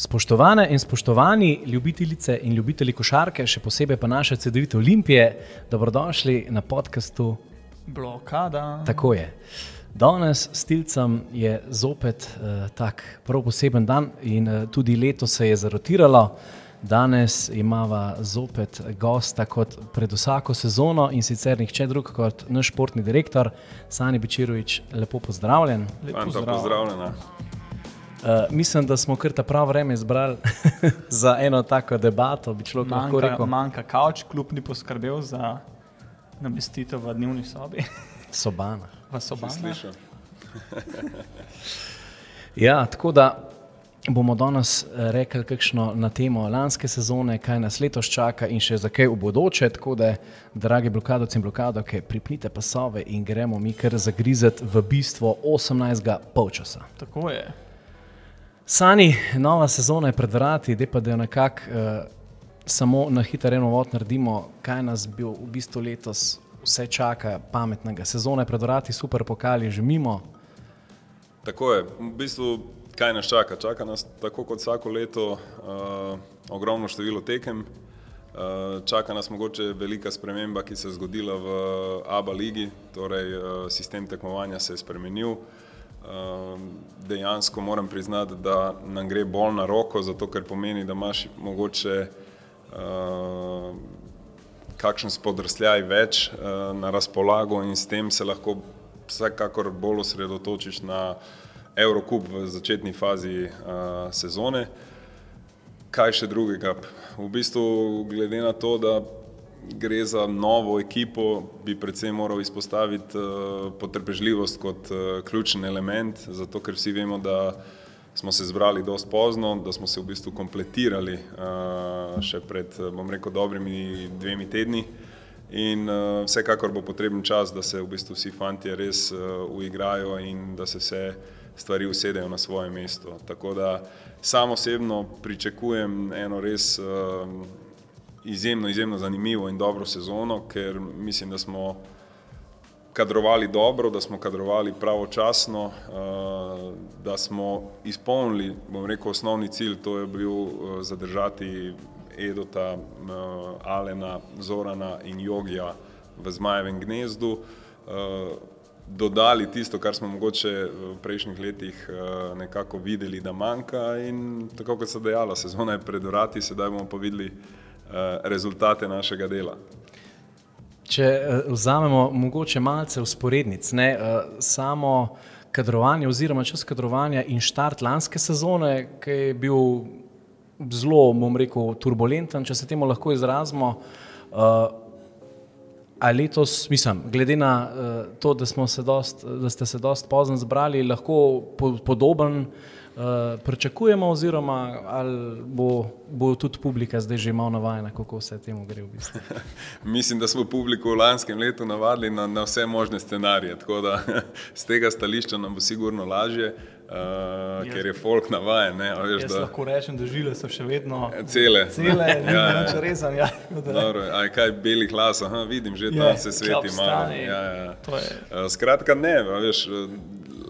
Spoštovane in spoštovani ljubitelice in ljubitelji košarke, še posebej pa naše CD-vite Olimpije, dobrodošli na podkastu Blokada. Tako je. Danes s Tilcem je zopet uh, tak prav poseben dan in uh, tudi leto se je zarotiralo. Danes imamo zopet gosta kot pred vsako sezono in sicer nihče drug kot naš športni direktor, Sani Bečirovič. Lepo pozdravljen. Lepo Fanta, pozdravljena. Uh, mislim, da smo kar ta prav vreme izbrali za eno tako debato. Manjka, rekel, manjka kavč, kljub ni poskrbel za namestitev v dnevni sobi. sobana. V sobani. Slišal. Ja, tako da bomo danes eh, rekli kakšno na temo lanske sezone, kaj nas letos čaka in še za kaj v bodoče. Tako da, dragi blokadovci in blokadovke, pripnite pasove in gremo mi kar zagrizeti v bistvo 18. polčasa. Tako je. Sani, nova sezona je pred vrati, da pa da jo nekako uh, samo na hitro eno vod naredimo, kaj nas bi v bistvu letos vse čaka pametnega. Sezona je pred vrati, super pokali že mimo. Tako je. V bistvu, kaj nas čaka? Čaka nas tako kot vsako leto uh, ogromno število tekem. Uh, čaka nas mogoče velika sprememba, ki se je zgodila v ABA ligi, torej uh, sistem tekmovanja se je spremenil. Uh, dejansko moram priznati, da nam gre bolj na roko, zato ker pomeni, da imaš mogoče uh, kakšen spodrsljaj več uh, na razpolago in s tem se lahko vsekakor bolj osredotočiš na Eurocup v začetni fazi uh, sezone. Kaj še drugega? V bistvu, glede na to, da gre za novo ekipo, bi predvsem moral izpostaviti uh, potrpežljivost kot uh, ključen element, zato ker vsi vemo, da smo se zbrali dosti pozno, da smo se v bistvu kompletirali uh, še pred, bom rekel, dobrimi dvemi tedni. In uh, vsekakor bo potreben čas, da se v bistvu vsi fanti res uh, uigrajo in da se vse stvari usedejo na svoje mesto. Tako da sam osebno pričakujem eno res uh, izjemno, izjemno zanimivo in dobro sezono, ker mislim, da smo kadrovali dobro, da smo kadrovali pravočasno, uh, da smo izpolnili, bom rekel, osnovni cilj, to je bil uh, zadržati Edota, uh, Alena, Zorana in Jogija v Zmajevem gnezdu. Dodali tisto, kar smo mogoče v prejšnjih letih nekako videli, da manjka in tako kot se dejala, sezona je pred vrati, sedaj bomo pa videli uh, rezultate našega dela. Če uh, vzamemo mogoče malce usporednic, ne, uh, samo kadrovanje oziroma čas kadrovanja in štart lanske sezone, ki je bil zelo, bom rekel, turbulenten, če se temu lahko izrazimo. A letos, mislim, glede na to, da, se dost, da ste se dosti pozno zbrali, lahko po, podoben uh, pričakujemo, oziroma ali bo, bo tudi publika zdaj že malo navajena, kako vse temu gre v bistvu. Mislim, da smo publiko v lanskem letu navadili na, na vse možne scenarije, tako da z tega stališča nam bo sigurno lažje. Uh, ker je folk navaden. Ne, veš, Jaz da... lahko rečem, da žile so še vedno cele. Cele, ja, ja. če rezan. Ja, Dobro, aj kaj belih glas, aha, vidim, že tam se sveti malo. Ja, ja. Uh, skratka, ne, veš,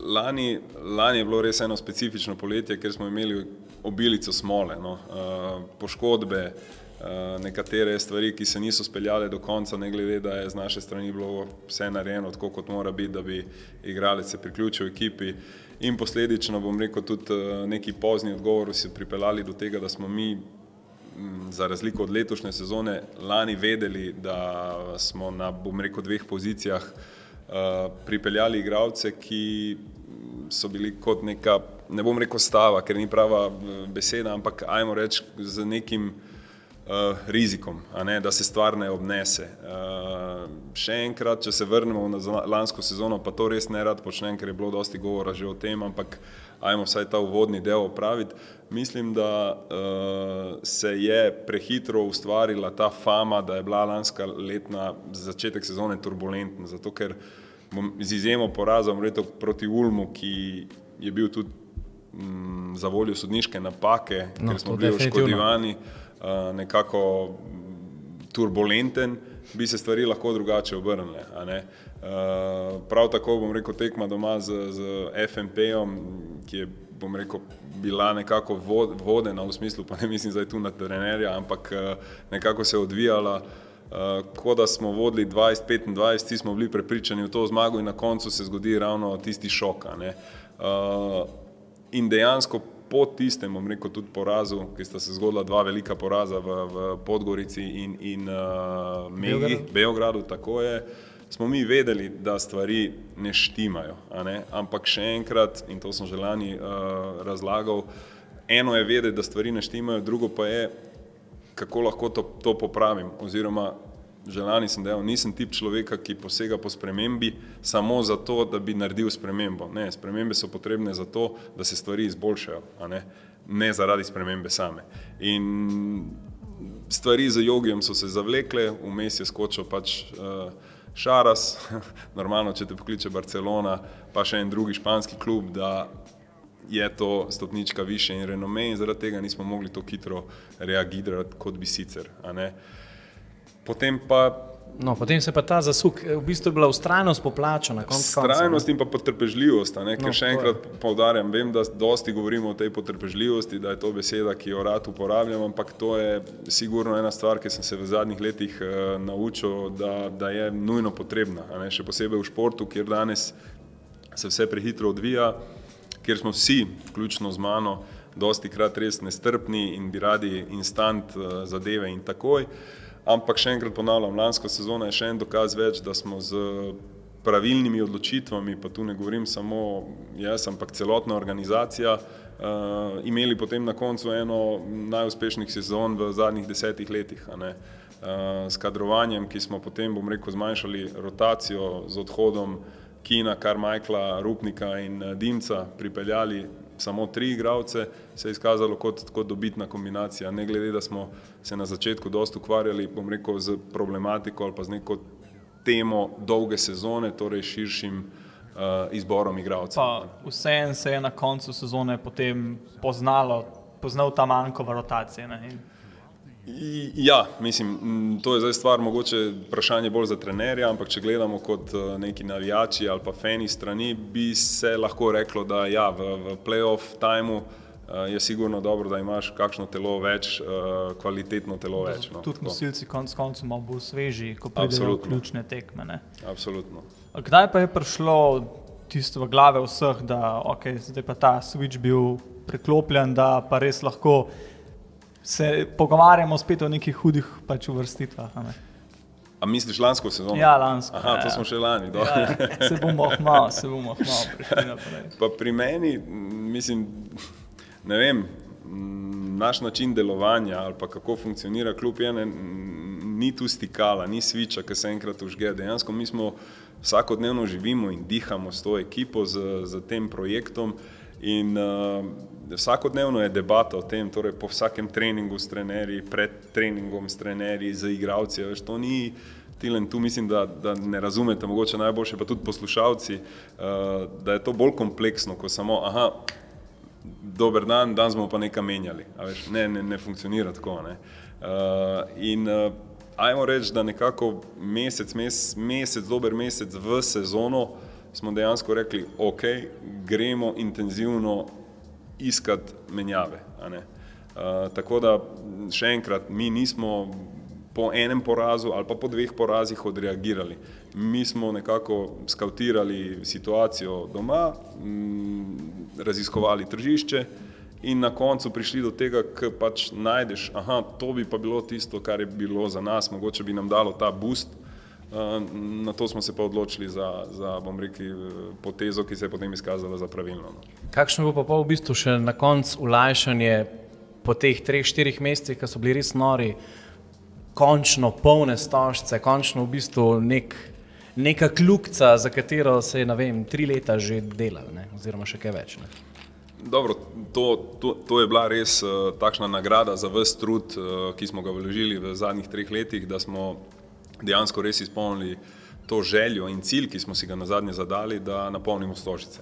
lani, lani je bilo res eno specifično poletje, ker smo imeli obilico smole, no, uh, poškodbe, uh, nekatere stvari, ki se niso speljale do konca, ne glede, da je z naše strani bilo vse narejeno tako, kot mora biti, da bi igralec se priključil ekipi. In posledično, bom rekel, tudi neki pozni odgovori so pripeljali do tega, da smo mi, za razliko od letošnje sezone, lani vedeli, da smo na, bom rekel, dveh pozicijah pripeljali igralce, ki so bili kot neka, ne bom rekel stava, ker ni prava beseda, ampak ajmo reči z nekim uh, rizikom, ne, da se stvar ne obnese. Uh, še enkrat, če se vrnemo na lansko sezono, pa to res ne rad počnem, ker je bilo dosti govora že o tem, ampak ajmo vsaj ta uvodni del opraviti. Mislim, da uh, se je prehitro ustvarila ta fama, da je bila lanska letna začetek sezone turbulentna, zato ker bom z izjemo porazom rekel proti Ulmu, ki je bil tudi m, za voljo sodniške napake, no, ker smo bili oškodovani. Uh, nekako turbulenten, bi se stvari lahko drugače obrnile. Uh, prav tako bom rekel tekma doma z, z FMP-om, ki je bom rekel, bila nekako vod, vodena v smislu, pa ne mislim zdaj tu na trenerja, ampak uh, nekako se je odvijala. Uh, ko da smo vodili 20-25, vsi smo bili prepričani v to zmago in na koncu se zgodi ravno tisti šok. Uh, in dejansko po tistem, bom rekel, tudi porazu, ki sta se zgodila dva velika poraza v, v Podgorici in, in uh, Megi, Beogradu, tako je, smo mi vedeli, da stvari ne štimajo. Ne? Ampak še enkrat, in to sem že lani uh, razlagal, eno je vedeti, da stvari ne štimajo, drugo pa je, kako lahko to, to popravim. Oziroma, že lani sem dejal, nisem tip človeka, ki posega po spremembi samo zato, da bi naredil spremembo. Ne, spremembe so potrebne zato, da se stvari izboljšajo, ne? ne zaradi spremembe same. In stvari z jogijem so se zavlekle, vmes je skočil pač. Uh, Šaras, normalno, če te pokliče Barcelona, pa še en drugi španski klub, da je to stopnička više in renome in zaradi tega nismo mogli tako hitro reagirati, kot bi sicer. Potem pa. No, potem se pa ta zasuk, v bistvu je bila ustrajnost poplačana. Ustrajnost in pa potrpežljivost. No, ker še enkrat povdarjam, vem, da dosti govorimo o tej potrpežljivosti, da je to beseda, ki jo rad uporabljam, ampak to je sigurno ena stvar, ki sem se v zadnjih letih uh, naučil, da, da je nujno potrebna. Še posebej v športu, kjer danes se vse prehitro odvija. Uh, kjer smo vsi, vključno z mano, dosti krat res nestrpni in bi radi instant uh, zadeve in takoj. Ampak še enkrat ponavljam, lansko sezono je še en dokaz več, da smo z pravilnimi odločitvami, pa tu ne govorim samo jaz, ampak celotna organizacija, uh, imeli potem na koncu eno najuspešnejših sezon v zadnjih desetih letih. Uh, s kadrovanjem, ki smo potem, bom rekel, zmanjšali rotacijo z odhodom uh, Kina, Karmajkla, Rupnika in eh, Dimca pripeljali samo tri igralce, se je izkazalo kot, kot dobitna kombinacija. Ne glede, da smo se na začetku dosta ukvarjali, bom rekel, z problematiko ali pa z neko temo dolge sezone, torej širšim uh, izborom igralcev. Vseeno se je na koncu sezone potem poznalo, poznal ta manjko v rotaciji. Ja, mislim, to je zdaj stvar, mogoče vprašanje bolj za trenerja, ampak če gledamo kot eh, neki navijači ali pa fani strani, bi se lahko reklo, da ja, v, v playoff tajmu eh, je sigurno dobro, da imaš kakšno telo več, eh, kvalitetno telo več. No, tudi nosilci konc koncev malo bolj sveži, ko pridejo ključne tekme. Ne? Absolutno. Kdaj pa je prišlo tisto v glave vseh, da okay, je ta switch bil preklopljen, da pa res lahko se pogovarjamo spet o nekih hudih pač vrstitvah. A misliš lansko sezono? Ja, lansko. Aha, to ja. smo še lani. Ja, se bomo malo, se bomo malo prišli naprej. Pa pri meni, mislim, ne vem, naš način delovanja ali pa kako funkcionira klub je, ne, ni tu stikala, ni sviča, ki se enkrat užge. Dejansko mi smo vsakodnevno živimo in dihamo s to ekipo, z, z tem projektom in uh, vsakodnevno je debata o tem, torej po vsakem treningu s trenerji, pred treningom s trenerji, z igravci. Veš, to ni tilen, tu mislim, da, da ne razumete, mogoče najboljše pa tudi poslušalci, uh, da je to bolj kompleksno, kot samo, aha, dober dan, dan smo pa nekaj menjali. Veš, ne, ne, ne funkcionira tako. Ne. Uh, in uh, ajmo reči, da nekako mesec, mes, mesec, dober mesec v sezono smo dejansko rekli, ok, gremo intenzivno iskati menjave. Uh, tako da še enkrat, mi nismo po enem porazu ali pa po dveh porazih odreagirali. Mi smo nekako skautirali situacijo doma, m, raziskovali tržišče in na koncu prišli do tega, da pač najdeš, da to bi pa bilo tisto, kar je bilo za nas, mogoče bi nam dalo ta boost. Uh, na to smo se pa odločili za, za rekel, potezo, ki se je potem izkazala za pravilno. No. Kakšno bo pa v bistvu še na koncu ulajšanje po teh treh, štirih mesecih, ki so bili res nori, končno polne stožce, končno v bistvu nek, neka kljukca, za katero se je vem, tri leta že delal, ne? oziroma še kaj več. Ne? Dobro, to, to, to je bila res uh, takšna nagrada za vse trud, uh, ki smo ga vložili v zadnjih treh letih, da smo dejansko res izpolnili to željo in cilj, ki smo si ga na zadnje zadali, da napolnimo stožice.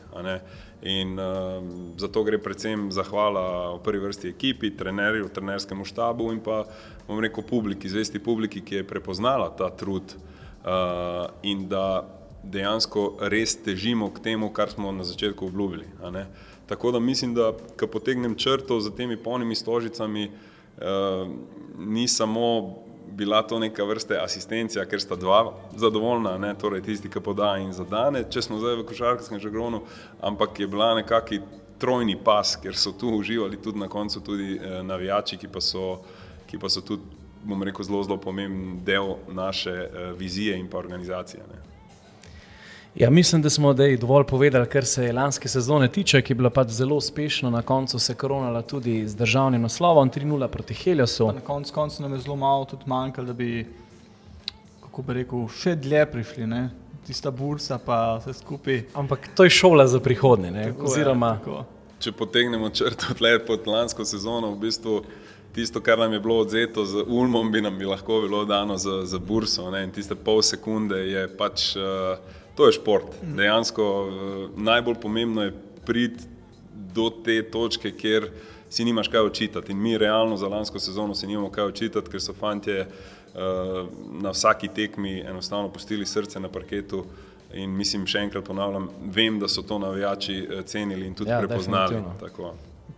In uh, zato gre predvsem zahvala v prvi vrsti ekipi, trenerju, trenerskemu štabu in pa, bom rekel, publiki, zvesti publiki, ki je prepoznala ta trud uh, in da dejansko res težimo k temu, kar smo na začetku obljubili. Tako da mislim, da ko potegnem črto za temi polnimi stožicami, uh, ni samo bila to neka vrsta asistencija, ker sta dva zadovoljna, ne? torej tisti, ki poda in zadane, če smo zdaj v košarkarskem žagronu, ampak je bila nekakšen trojni pas, ker so tu uživali tudi na koncu tudi eh, navijači, ki pa so, ki pa so tudi, bom rekel, zelo, zelo pomemben del naše eh, vizije in pa organizacije. Ne? Ja, mislim, da smo dovolj povedali, kar se lanske sezone tiče, ki je bila pač zelo uspešna, na koncu se je koronala tudi z državnim naslovom 3-0 proti Heliosu. Na koncu konc nam je zelo malo tudi manjkalo, da bi, kako bi rekel, še dlje prišli, ne? tista bursa pa vse skupaj. Ampak to je šola za prihodnje. Oziroma... Če potegnemo črto tle pod lansko sezono, v bistvu tisto, kar nam je bilo odzeto z Ulmom, bi nam bi lahko bilo dano za, za burso. Ne? In tiste pol sekunde je pač. Uh, To je šport. Dejansko eh, najbolj pomembno je priti do te točke, kjer si nimaš kaj očitati. In mi realno za lansko sezono si nimamo kaj očitati, ker so fantje uh, na vsaki tekmi enostavno pustili srce na parketu. In mislim, še enkrat ponavljam, vem, da so to navijači eh, cenili in tudi ja, prepoznali.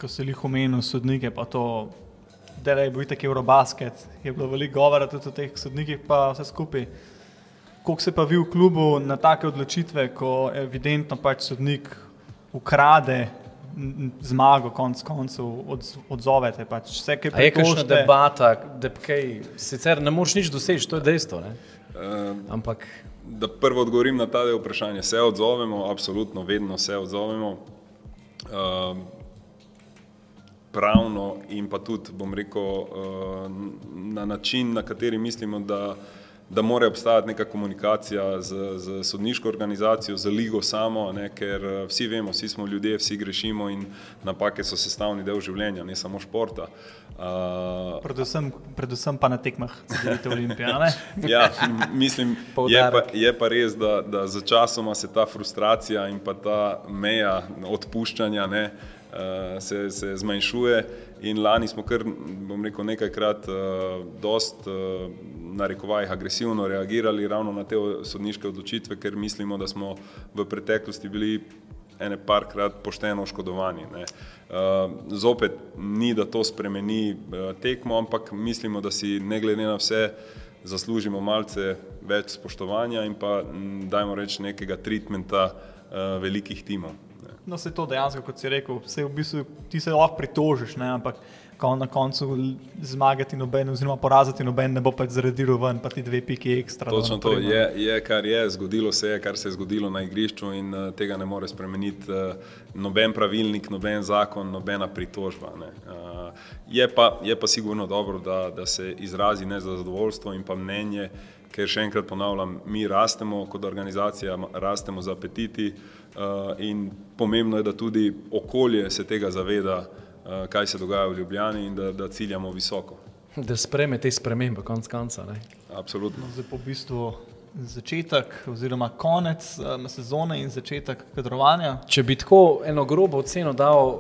Ko se jih omenil sodnike, pa to, da je bil tako Eurobasket, je bilo veliko govora tudi o teh sodnikih, pa vse skupaj. Kako se pa vi v klubu na take odločitve, ko evidentno pač sodnik ukrade zmago, konc koncev od, odzovete? Pač vse, je kakšna debata, da kaj, sicer ne moreš nič doseči, to je dejstvo. Uh, Ampak. Da prvo odgovorim na ta del vprašanja. Se odzovemo, absolutno, vedno se odzovemo. Uh, pravno in pa tudi, bom rekel, uh, na način, na kateri mislimo, da da mora obstajati neka komunikacija z, z sodniško organizacijo, z ligo samo, ne, ker eh, vsi vemo, vsi smo ljudje, vsi grešimo in napake so sestavni del življenja, ne samo športa. Uh, predvsem, predvsem pa na tekmah, kot je Olimpija. ja, mislim, je pa, je pa res, da, da za časoma se ta frustracija in pa ta meja odpuščanja ne, uh, se, se zmanjšuje. In lani smo kar, bom rekel, nekajkrat uh, dost uh, narekovajih agresivno reagirali ravno na te sodniške odločitve, ker mislimo, da smo v preteklosti bili ene parkrat pošteno oškodovani. Uh, zopet ni, da to spremeni tekmo, ampak mislimo, da si ne glede na vse zaslužimo malce več spoštovanja in pa dajmo reči nekega treatmenta uh, velikih timov. No, se to dejansko, kot si rekel, se v bistvu ti se lahko pritožiš, ne? ampak ko na koncu zmagati noben, oziroma poraziti noben, ne bo pač zrediral ven, pa ti dve piki ekstra. Točno to je, je, kar je, zgodilo se je, kar se je zgodilo na igrišču in uh, tega ne more spremeniti uh, noben pravilnik, noben zakon, nobena pritožba. Uh, je, pa, je pa sigurno dobro, da, da se izrazi nezadovoljstvo in pa mnenje, ker še enkrat ponavljam, mi rastemo kot organizacija, rastemo za apetiti. Uh, in pomembno je, da tudi okolje se tega zaveda, Eh, kaj se dogaja v Ljubljani in da, da ciljamo visoko. Da spreme te spremembe, konc konca. Ne? Absolutno. Zdaj po bistvu začetek oziroma konec um, sezone in začetek kadrovanja. Če bi tako eno grobo oceno dal,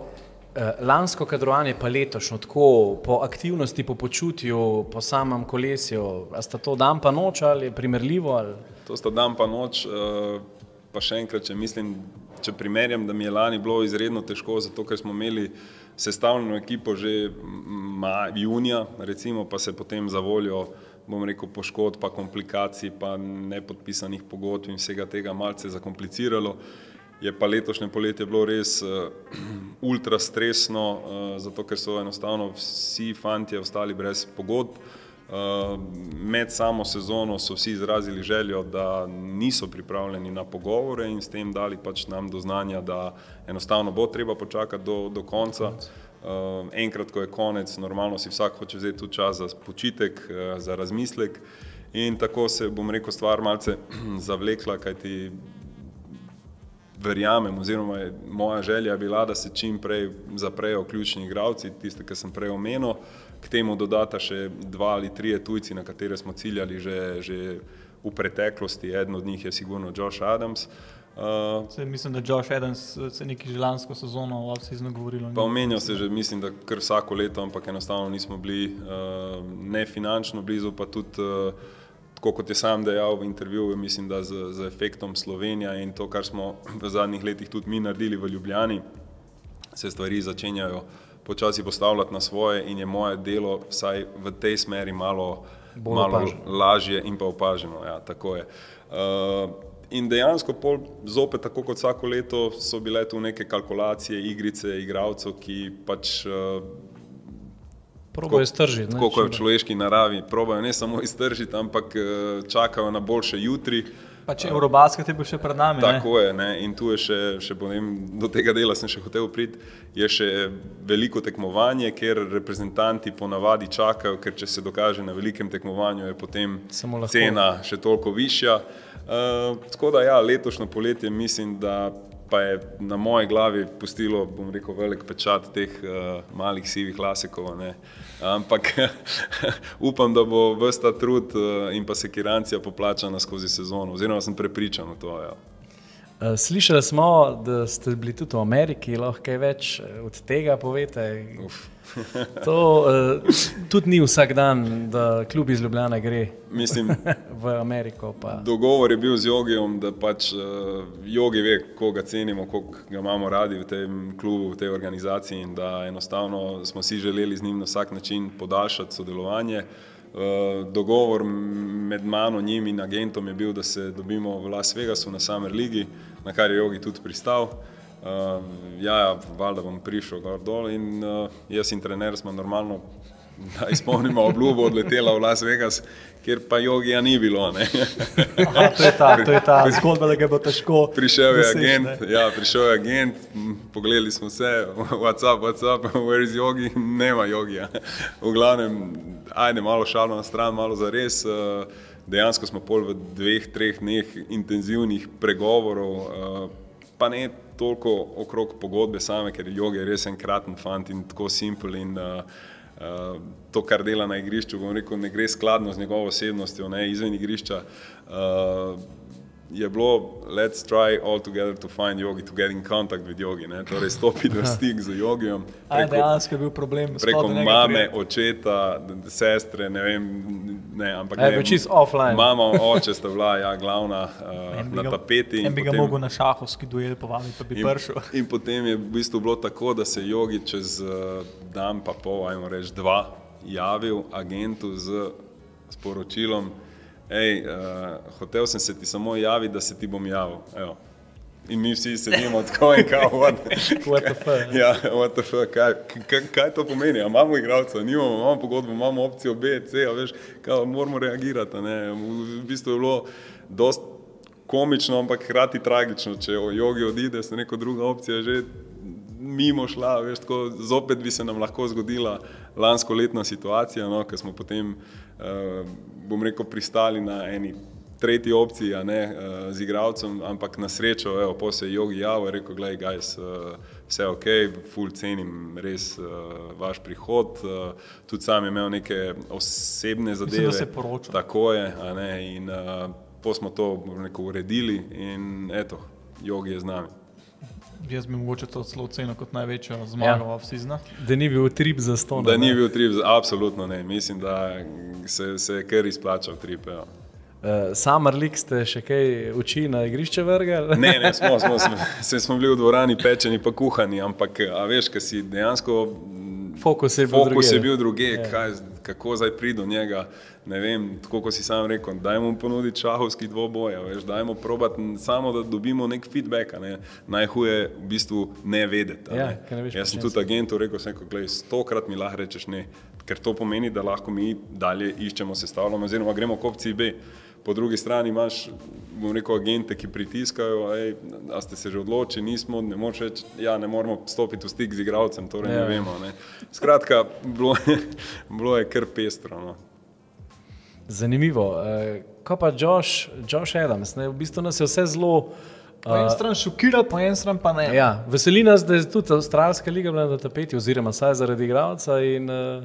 eh, lansko kadrovanje pa letošnjo, tako po aktivnosti, po počutju, po samem kolesju, a sta to dan pa noč ali je primerljivo? Ali? To sta dan pa noč, eh, pa še enkrat, če mislim, če primerjam, da mi je lani bilo izredno težko, zato ker smo imeli sestavljeno ekipo že maj, junija, recimo, pa se potem za voljo, bom rekel, poškodb, pa komplikacij, pa nepodpisanih pogodb in vsega tega malce zakompliciralo. Je pa letošnje poletje bilo res uh, ultra stresno, uh, zato ker so enostavno vsi fanti ostali brez pogodb. Uh, med samo sezono so vsi izrazili željo, da niso pripravljeni na pogovore in s tem dali pač nam do znanja, da enostavno bo treba počakati do, do konca. Uh, enkrat, ko je konec, normalno si vsak hoče vzeti tudi čas za počitek, uh, za razmislek. In tako se, bom rekel, stvar malce zavlekla, kajti verjamem, oziroma je moja želja bila, da se čim prej zaprejo ključni igravci, tiste, ki sem prej omenil, k temu dodata še dva ali trije tujci, na katere smo ciljali že, že v preteklosti, eden od njih je sigurno Josh Adams. Uh, Se, mislim, da Josh Adams se neki že lansko sezono v Avstriji govoril. Pa omenjal se že, mislim, da kar vsako leto, ampak enostavno nismo bili uh, ne finančno blizu, pa tudi uh, tako kot je sam dejal v intervjuju, mislim, da z, z efektom Slovenija in to, kar smo v zadnjih letih tudi mi naredili v Ljubljani, se stvari začenjajo počasi postavljati na svoje in je moje delo vsaj v tej smeri malo, Bolj malo opaženo. lažje in pa opaženo. Ja, tako je. Uh, in dejansko, pol, zopet, tako kot vsako leto, so bile tu neke kalkulacije, igrice, igralcev, ki pač uh, Proboje stržiti. ne, tako kot je v človeški naravi, probajo ne samo iztržiti, ampak eh, čakajo na boljše jutri. Pač Eurobasket je bil še pred nami. ne? Tako je, ne? in tu je še, še potem, do tega dela sem še hotel priti, je še veliko tekmovanje, kjer reprezentanti ponavadi čakajo, ker če se dokaže na velikem tekmovanju, je potem cena še toliko višja. Uh, tako da ja, letošnjo poletje mislim, da pa je na moji glavi pustilo, bom rekel, velik pečat teh uh, malih sivih lasekov. Ne? Ampak upam, da bo vsta trud uh, in pa sekirancija poplačana skozi sezono, oziroma sem prepričan v to. Ja. Eh, Slišali smo, da ste bili tudi v Ameriki, lahko kaj več eh, od tega povete. To uh, tudi ni vsak dan, da kljub iz Ljubljana gre Mislim, v Ameriko. Pa. dogovor je bil z Jogijem, da pač uh, Jogi ve, koga cenimo, koga ga imamo radi v tem klubu, v tej organizaciji in da enostavno smo si želeli z njim na vsak način podaljšati sodelovanje. Uh, dogovor med mano, njim in agentom je bil, da se dobimo v Las Vegasu na Summer Ligi, na kar je Jogi tudi pristal. Uh, ja, ja, valjda bom prišel gor dol in uh, jaz in trener smo normalno, da izpolnimo obljubo, odletela v Las Vegas, kjer pa jogija ni bilo. Aha, to je ta, to je ta zgodba, da ga bo težko. Prišel je doseči, agent, ne. ja, prišel je agent, pogledali smo se, what's up, what's up, where is yogi, nema jogija. V glavnem, ajde malo šalo na stran, malo za res. Dejansko smo pol v dveh, treh dneh intenzivnih pregovorov, eh, pa ne toliko okrog pogodbe same, ker jog je res enkraten fant in tako simpel in uh, uh, to, kar dela na igrišču, rekel, ne gre skladno z njegovo osebnostjo, ne izven igrišča. Uh, je bilo, let's try all together to find yogi, to get in contact with yogi, ne? torej stopiti v stik z jogijem. A je dejansko bil problem Preko mame, priti? očeta, sestre, ne vem, ne, ampak A je ne, bil čisto offline? Mama, oče sta bila ja, glavna uh, na ga- tapeti. In bi ga potem- mogel na šahovski duel povabiti, pa bi In, prišel. in potem je v bistvu bilo tako, da se je Jogi čez uh, dan, pa pol, ajmo reči dva, javil agentu z sporočilom, hej, uh, hotel sem se ti samo javiti, da se ti bom javil. Evo. In mi vsi sedimo tako in kao, what, What the fuck, ja, what the fuck, kaj, kaj, kaj to pomeni? A imamo igralca, nimamo, imamo pogodbo, imamo opcijo B, C, a veš, kao, moramo reagirati. Ne? V, bistvu je bilo dost komično, ampak hkrati tragično, če jogi odide, se neka druga opcija že mimo šla, veš, tako, zopet bi se nam lahko zgodila lansko letna situacija, no, ker smo potem, uh, bom rekel, pristali na eni tretji opciji, ne uh, z igralcem, ampak na srečo, evo, po se je jogi javil, rekel, gledaj, guys, uh, vse ok, full cenim res uh, vaš prihod, uh, tudi sam je imel neke osebne zadeve. da se je poročal. Tako je, ne, in uh, po smo to bom rekel, uredili in eto, jogi je z nami. Jaz bi mogoče to celo ocenil kot največjo zmago ja. off-seasona. Da ni bil trip za ston. Da ni bil trip, absolutno ne. Mislim, da se, se je kar izplačal trip. Ja. Uh, Summer League ste še kaj oči na igrišče vrgli? Ne, ne, smo, smo, smo, se smo bili v dvorani pečeni, pa kuhani, ampak a veš, kaj si dejansko. Fokus je bil Fokus drugje. je bil druge, Ja. kaj, kako zdaj priti do njega. Ne vem, tako kot si sam rekel, dajmo mu ponuditi šahovski dvoboj, veš, dajmo probati samo, da dobimo nek feedback. Ne. Najhuje je v bistvu ne vedeti. Ja, ne. ne Jaz sem tudi agentu rekel, sem rekel, gledaj, stokrat mi lahko rečeš ne, ker to pomeni, da lahko mi dalje iščemo, sestavljamo, oziroma gremo k opciji B. Po drugi strani imaš, bom rekel, agente, ki pritiskajo, ej, a ste se že odločili, nismo, ne moreš reči, ja, ne moramo stopiti v stik z igralcem, torej Ja. ne vemo. Ne. Skratka, bilo, je- bilo je kar pestro. No. Zanimivo. Uh, ko pa Josh, Josh Adams, ne, v bistvu nas je vse zelo. Po eni strani šokira, po eni strani pa ne. Ja, veseli nas, da je tudi Avstralska liga bila na tapeti, oziroma saj zaradi igralca. In, uh,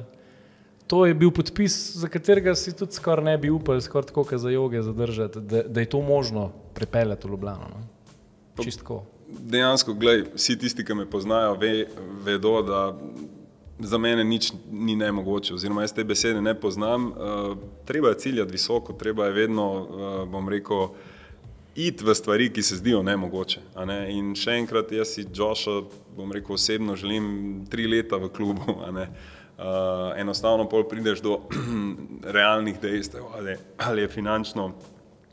to je bil podpis, za katerega si tudi skoraj ne bi upali, skoraj tako, kot za joge, zadržati, da, da je to možno pripeljati v Ljubljano. No? Čistko. Dejansko, glej, vsi tisti, ki me poznajo, ve, vedo, da za mene nič ni nemogoče, oziroma jaz te besede ne poznam. Uh, treba je ciljati visoko, treba je vedno, uh, bom rekel, iti v stvari, ki se zdijo nemogoče. Ne? In še enkrat, jaz si Joša, bom rekel, osebno želim tri leta v klubu. Uh, enostavno pol prideš do realnih dejstev, ali, ali je finančno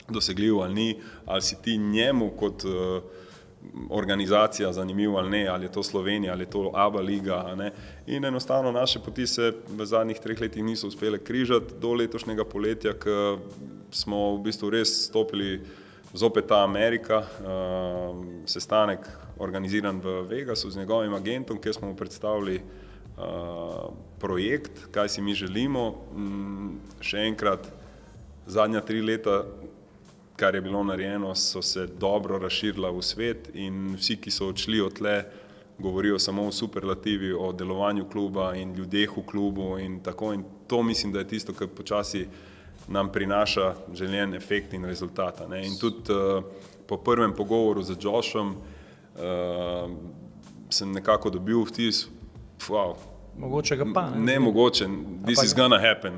dosegljiv ali ni, ali si ti njemu kot uh, organizacija zanimiv ali ne, ali je to Slovenija, ali je to Abba liga. In enostavno naše poti se v zadnjih treh letih niso uspele križati do letošnjega poletja, ko smo v bistvu res stopili zopet ta Amerika, uh, sestanek organiziran v Vegasu z njegovim agentom, kjer smo mu predstavili uh, projekt, kaj si mi želimo. Mm, še enkrat, zadnja tri leta, kar je bilo narejeno, so se dobro razširila v svet in vsi, ki so odšli od tle, govorijo samo o superlativi, o delovanju kluba in ljudeh v klubu in tako. In to mislim, da je tisto, kar počasi nam prinaša željen efekt in rezultata. Ne? In tudi uh, po prvem pogovoru z Joshom uh, sem nekako dobil vtis, wow, Mogoče ga pa. Ne, ne mogoče, this is gonna happen.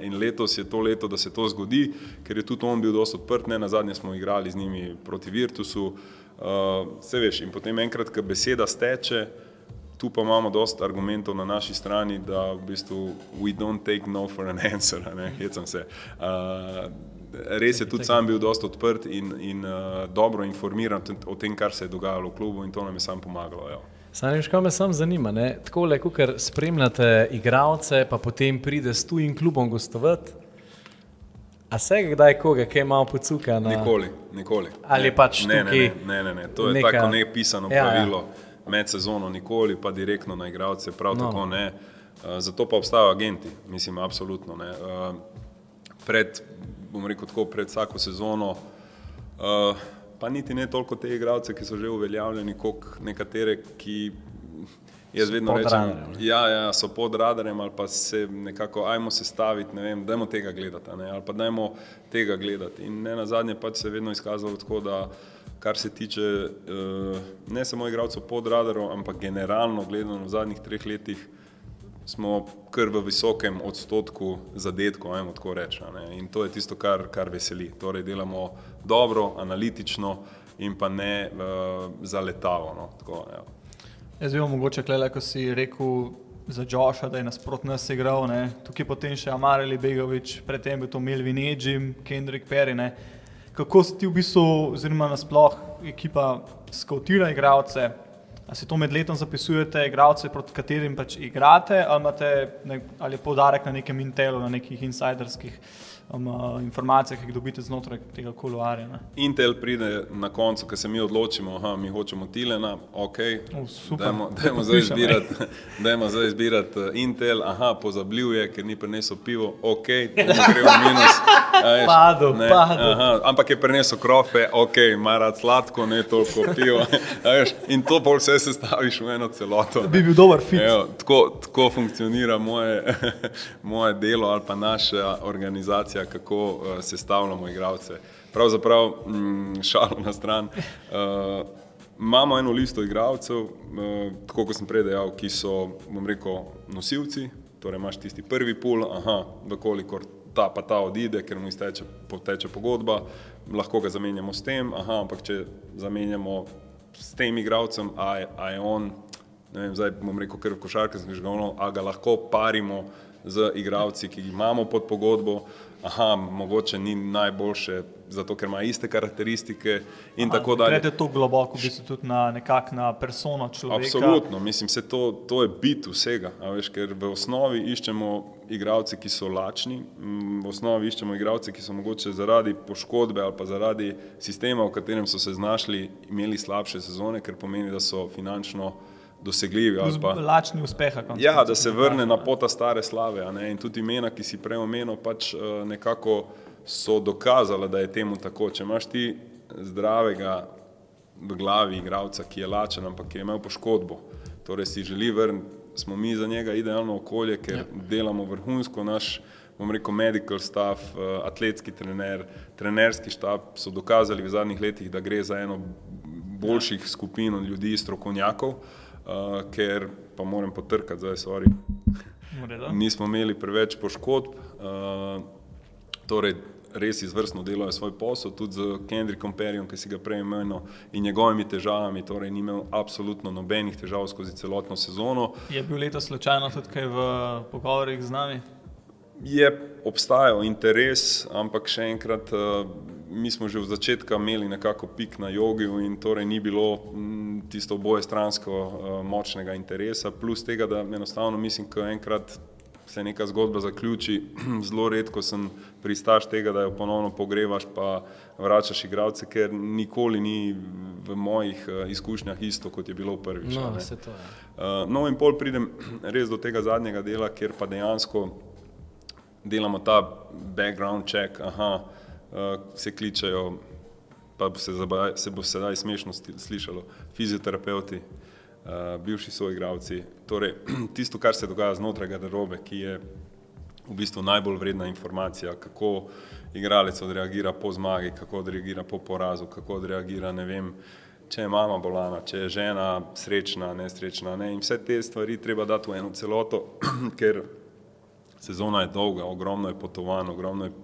In letos je to leto, da se to zgodi, ker je tudi on bil dosto odprt, ne na zadnje smo igrali z njimi proti Virtusu. Uh, vse veš, in potem enkrat, ko beseda steče, tu pa imamo dosta argumentov na naši strani, da v bistvu we don't take no for an answer, hecam se. Uh, res je tudi sam bil dosta odprt in, in uh, dobro informiran o tem, kar se je dogajalo v klubu in to nam je sam pomagalo. Jo. Sanj, kaj me sam zanima, tako le, ker spremljate igralce, pa potem pride s tujim klubom gostovati. A se je kdaj koga, ki je malo pocuka? Na... Nikoli, nikoli. Ali ne, pač ne, tukaj? Ne, ne, ne, ne. to je neka... tako nepisano ja, ja. pravilo. Ja. Med sezono nikoli, pa direktno na igralce, prav no. tako ne. Uh, zato pa obstajajo agenti, mislim, absolutno. Ne. Uh, pred, bom rekel tako, pred vsako sezono. Uh, pa niti ne toliko te igralce, ki so že uveljavljeni, kot nekatere, ki jaz vedno rečem, ja, ja, so pod radarjem ali pa se nekako ajmo se staviti, ne vem, dajmo tega gledati, ne, ali pa dajmo tega gledati. In ne na zadnje pač se je vedno izkazalo tako, da kar se tiče uh, ne samo igralcev pod radarjem, ampak generalno gledano v zadnjih treh letih, smo kar v visokem odstotku zadetkov, ajmo tako reči. In to je tisto, kar, kar veseli. Torej, delamo dobro, analitično in pa ne uh, zaletavo. No. Tako, ja. Jaz bi mogoče klele, ko si rekel za Joša, da je nasprotno nas igral, ne. tukaj potem še Amareli Begovič, predtem bi to imel Vinedžim, Kendrick Perry. Ne. Kako si ti v bistvu, oziroma nasploh ekipa skautira igralce, Ali se to med letom zapisujete, igralce, proti katerim pač igrate, ali, ne, ali je podarek na nekem Intelu, na nekih insiderskih um, uh, informacijah, ki jih dobite znotraj tega koloarja. Ne? Intel pride na koncu, ko se mi odločimo, da mi hočemo Tilena, ok, dajmo zdaj izbirati, dajmo zdaj izbirati uh, Intel, aha, pozabljiv je, ker ni prenesel pivo, ok, gre v minus. Padu, ne, padu. Aha, ampak je prenesel krofe, ok, ima rad sladko, ne toliko pivo. In to pol vse sestaviš v eno celoto. Bi bil dober fit. Ejo, tako, tako funkcionira moje, moje delo ali pa naša organizacija situacija, kako uh, sestavljamo igralce. Pravzaprav, mm, šalo na stran. Uh, imamo eno listo igralcev, uh, tako kot sem prej dejal, ki so, bom rekel, nosilci. Torej, imaš tisti prvi pul, aha, dokolikor ta pa ta odide, ker mu izteče poteče pogodba, lahko ga zamenjamo s tem, aha, ampak če zamenjamo s tem igralcem, a, a je on, ne vem, zdaj bom rekel, ker v košarkarskem žgonu, a ga lahko parimo z igralci, ki jih imamo pod pogodbo, aha, mogoče ni najboljše, zato ker ima iste karakteristike. In aha, tako dalje. Gledate to globoko, v bistvu tudi na nekakšno na persono človeka. Absolutno, mislim, se to, to je bit vsega. Veš, ker v osnovi iščemo igralce, ki so lačni, v osnovi iščemo igralce, ki so mogoče zaradi poškodbe ali pa zaradi sistema, v katerem so se znašli, imeli slabše sezone, ker pomeni, da so finančno dosegljivi. Pa, lačni uspeha. Ja, da se vrne na pota stare slave. In tudi imena, ki si prej omenil, pač eh, nekako so dokazala, da je temu tako. Če imaš ti zdravega v glavi igralca, ki je lačen, ampak je imel poškodbo, torej si želi vrniti, smo mi za njega idealno okolje, ker ja. delamo vrhunsko naš. Bom rekel, medical staff, eh, atletski trener, trenerski štab so dokazali v zadnjih letih, da gre za eno boljših skupin ljudi, strokovnjakov. Uh, ker pa moram potrkati, zdaj so oni. Nismo imeli preveč poškodb. Uh, torej, res izvrstno delajo svoj posel, tudi z Kendrickom Perjem, ki si ga prej imenoval, in njegovimi težavami, torej ni imel absolutno nobenih težav skozi celotno sezono. Je bil letos slučajno tudi kaj v pogovorih z nami? Je obstajal interes, ampak še enkrat, uh, mi smo že v začetku imeli nekako pik na jogiju in torej ni bilo m, tisto oboje stransko uh, močnega interesa, plus tega, da enostavno mislim, ko enkrat se neka zgodba zaključi, zelo redko sem pristaš tega, da jo ponovno pogrevaš, pa vračaš igralce, ker nikoli ni v mojih uh, izkušnjah isto, kot je bilo prvič. No, ne. se to je. Uh, no, in pol pridem res do tega zadnjega dela, kjer pa dejansko delamo ta background check, aha, uh, se kličejo, pa bo se, zabaj, se bo sedaj smešno slišalo, fizioterapeuti, uh, bivši soigravci, torej tisto, kar se dogaja znotraj garderobe, ki je v bistvu najbolj vredna informacija, kako igralec odreagira po zmagi, kako odreagira po porazu, kako odreagira, ne vem, če je mama bolana, če je žena srečna, nesrečna. Ne? In vse te stvari treba dati v eno celoto, ker sezona je dolga, ogromno je potovanj, ogromno je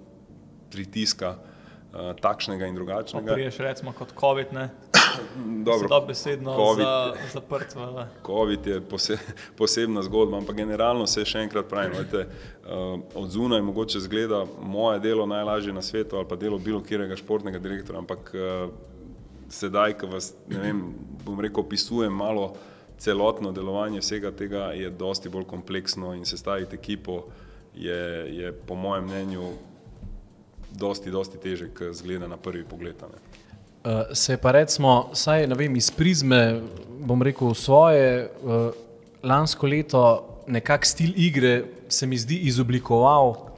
pritiska, uh, takšnega in drugačnega. Priješ recimo kot COVID, ne? Dobro, dobesedno COVID. za, zaprt v COVID je pose, posebna zgodba, ampak generalno se še enkrat pravim, vete, uh, od zunaj mogoče zgleda moje delo najlažje na svetu ali pa delo bilo kjerega športnega direktora, ampak uh, sedaj, ko vas, ne vem, bom rekel, opisujem malo celotno delovanje vsega tega, je dosti bolj kompleksno in sestaviti ekipo je, je po mojem mnenju dosti, dosti teže, kot zgleda na prvi pogled. a ne. Uh, se je pa recimo, saj ne vem, iz prizme, bom rekel, svoje uh, lansko leto nekak stil igre se mi zdi izoblikoval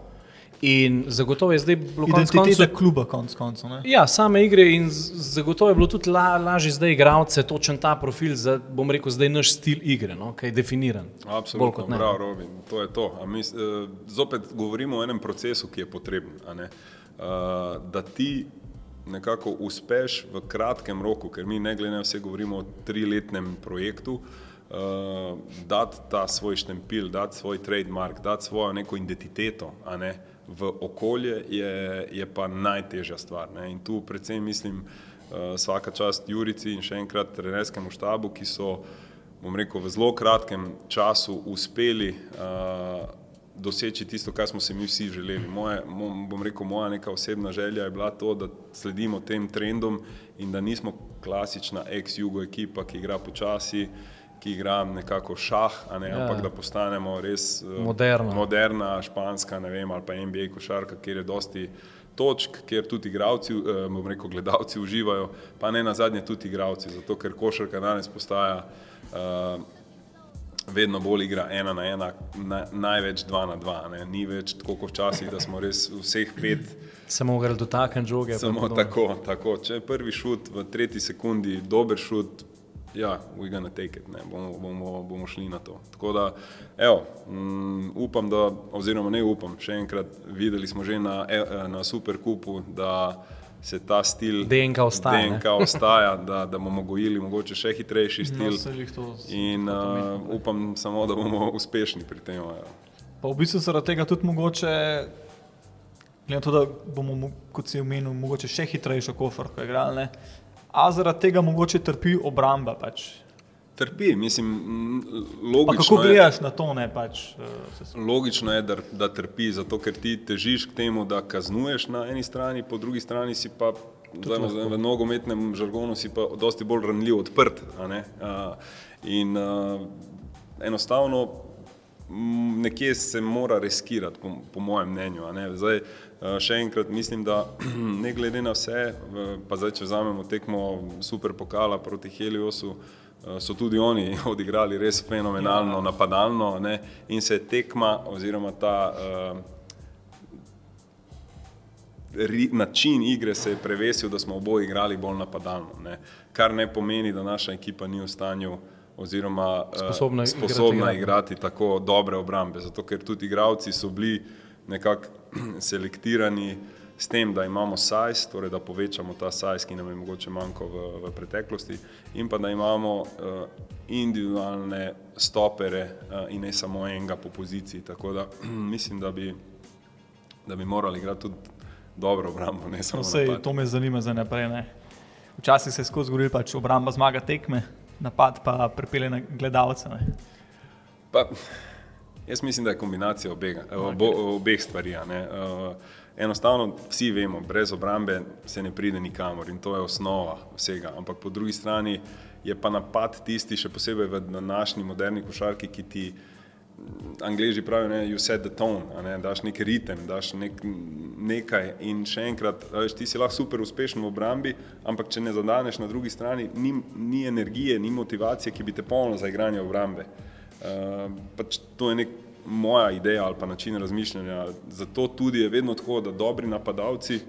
in zagotovo je zdaj bilo konec identitete koncev. kluba, konc koncev. ne. Ja, same igre in zagotovo je bilo tudi la, lažje zdaj igralce, točen ta profil za, bom rekel, zdaj naš stil igre, no, ki je definiran. Absolutno, prav, Robin, to je to. A Mi, eh, zopet govorimo o enem procesu, ki je potreben. Eh, Da ti nekako uspeš v kratkem roku, ker mi ne glede na vse govorimo o triletnem projektu, uh, dati ta svoj štempil, dati svoj trademark, dati svojo neko identiteto ne, v okolje, je, je pa najtežja stvar. Ne. In tu predvsem mislim, uh, vsaka čast Jurici in še enkrat trenerskemu štabu, ki so bom rekel, v zelo kratkem času uspeli uh, doseči tisto, kar smo se mi vsi želeli. Moje, mo, bom rekel, moja neka osebna želja je bila to, da sledimo tem trendom in da nismo klasična ex-jugo ekipa, ki igra počasi, ki igra nekako šah, ne, Ja. ampak da postanemo res uh, Moderna. moderna, španska, vem, ali pa NBA košarka, kjer je dosti točk, kjer tudi igravci, eh, bom rekel, gledalci uživajo, pa ne na zadnje tudi igravci, zato ker košarka danes postaja uh, vedno bolj igra ena na ena, na, največ dva na dva, ne? ni več tako kot včasih, da smo res vseh pet Se bomo mogli dotakniti žoge. Samo tako, tako. Če je prvi šut v tretji sekundi dober šut, ja, we gonna take it, ne, bomo, bomo, bomo šli na to. Tako da, evo, um, upam, da, oziroma ne upam, še enkrat videli smo že na, e- na Superkupu, da se ta stil DNK ostaja? DNK ostaja da, da bomo gojili mogoče še hitrejši No, stil. s- In uh, upam samo, da bomo uspešni pri tem. Ja. Pa v bistvu zaradi tega tudi mogoče, glede na to, da bomo, mo- kot si omenil, mogoče še hitrejšo kofarko igrali, ne? a zaradi tega mogoče trpi obramba. Pač. Trpi, mislim, m, Pa logično kako je. gledaš na to, ne pač? eh, se- Logično je, da, da trpi, zato ker ti težiš k temu, da kaznuješ na eni strani, po drugi strani si pa zdaj, v, v nogometnem žargonu si pa dosti bolj ranljiv, odprt. A, In a, enostavno m, nekje se mora reskirati, po, po mojem mnenju. Zdaj, a, še enkrat mislim, da ne glede na vse, pa zdaj, če vzamemo tekmo super pokala proti Heliosu, a, so tudi oni odigrali res fenomenalno, napadalno ne, in se tekma oziroma ta uh, ri, način igre se je prevesil, da smo oboje igrali bolj napadalno, ne. kar ne pomeni, da naša ekipa ni v stanju oziroma eh, Sposobna igrati sposobna igrati. igrati tako dobre obrambe, zato ker tudi igravci so bili nekako selektirani s tem, da imamo size, torej da povečamo ta size, ki nam je mogoče manjkal v, v preteklosti, in pa da imamo uh, individualne stopere uh, in ne samo enega po poziciji. Tako da mislim, da bi, da bi morali igrati tudi dobro obrambo, ne samo sej, napad. to me zanima za naprej. Ne. Včasih se je skozi zgodilo, pač obramba zmaga tekme, napad pa pripelje na gledalce. Ne. Pa, jaz mislim, da je kombinacija obega, obo, obeh stvari. Uh, enostavno vsi vemo, brez obrambe se ne pride nikamor in to je osnova vsega. Ampak po drugi strani je pa napad tisti, še posebej v današnji moderni košarki, ki ti. Angliži pravijo, da you set the tone, a ne, daš nek ritem, daš nek, nekaj in še enkrat, veš, ti si lahko super uspešen v obrambi, ampak če ne zadaneš na drugi strani, ni, ni energije, ni motivacije, ki bi te polno za igranje obrambe. Uh, pač to je nek moja ideja ali pa način razmišljanja. Zato tudi je vedno tako, da dobri napadalci,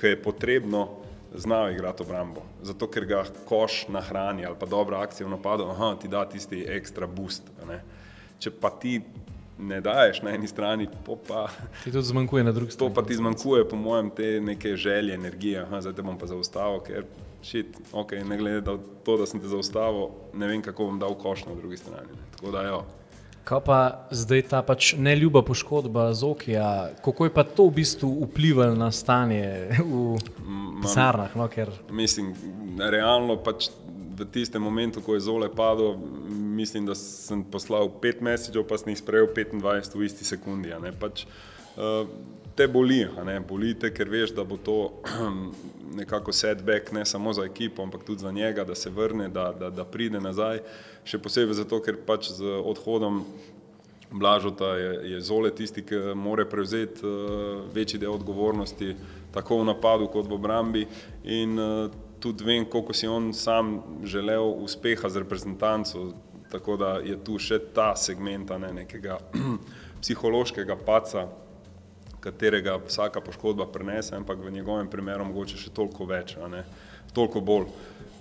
ki je potrebno, znajo igrati obrambo. Zato, ker ga koš nahrani ali pa dobra akcija v napadu, aha, ti da tisti ekstra boost. ne. Če pa ti ne daješ na eni strani, pa, Ti tudi zmanjkuje na drugi to strani. pa ti zmanjkuje, po mojem, te neke želje, energije. Aha, zdaj te bom pa zaustavil, ker šit, ok, ne glede na to, da sem te zaustavil, ne vem, kako bom dal koš na drugi strani. Ne. Tako da, ja. Kaj pa zdaj ta pač neljuba poškodba Zokija, kako je pa to v bistvu vplivalo na stanje v pisarnah? No, ker Mislim, realno pač v tistem momentu, ko je zole padlo, mislim, da sem poslal pet mesečev, pa sem jih sprejel 25 v isti sekundi. Pač, uh, te boli, ne, boli te, ker veš, da bo to nekako setback ne samo za ekipo, ampak tudi za njega, da se vrne, da, da, da pride nazaj. Še posebej zato, ker pač z odhodom Blažota je, je Zole tisti, ki more prevzeti uh, večji del odgovornosti, tako v napadu kot v obrambi. In uh, tudi vem, koliko si on sam želel uspeha z reprezentanco, tako da je tu še ta segment ne, nekega psihološkega paca, katerega vsaka poškodba prenese, ampak v njegovem primeru mogoče še toliko več, toliko bolj.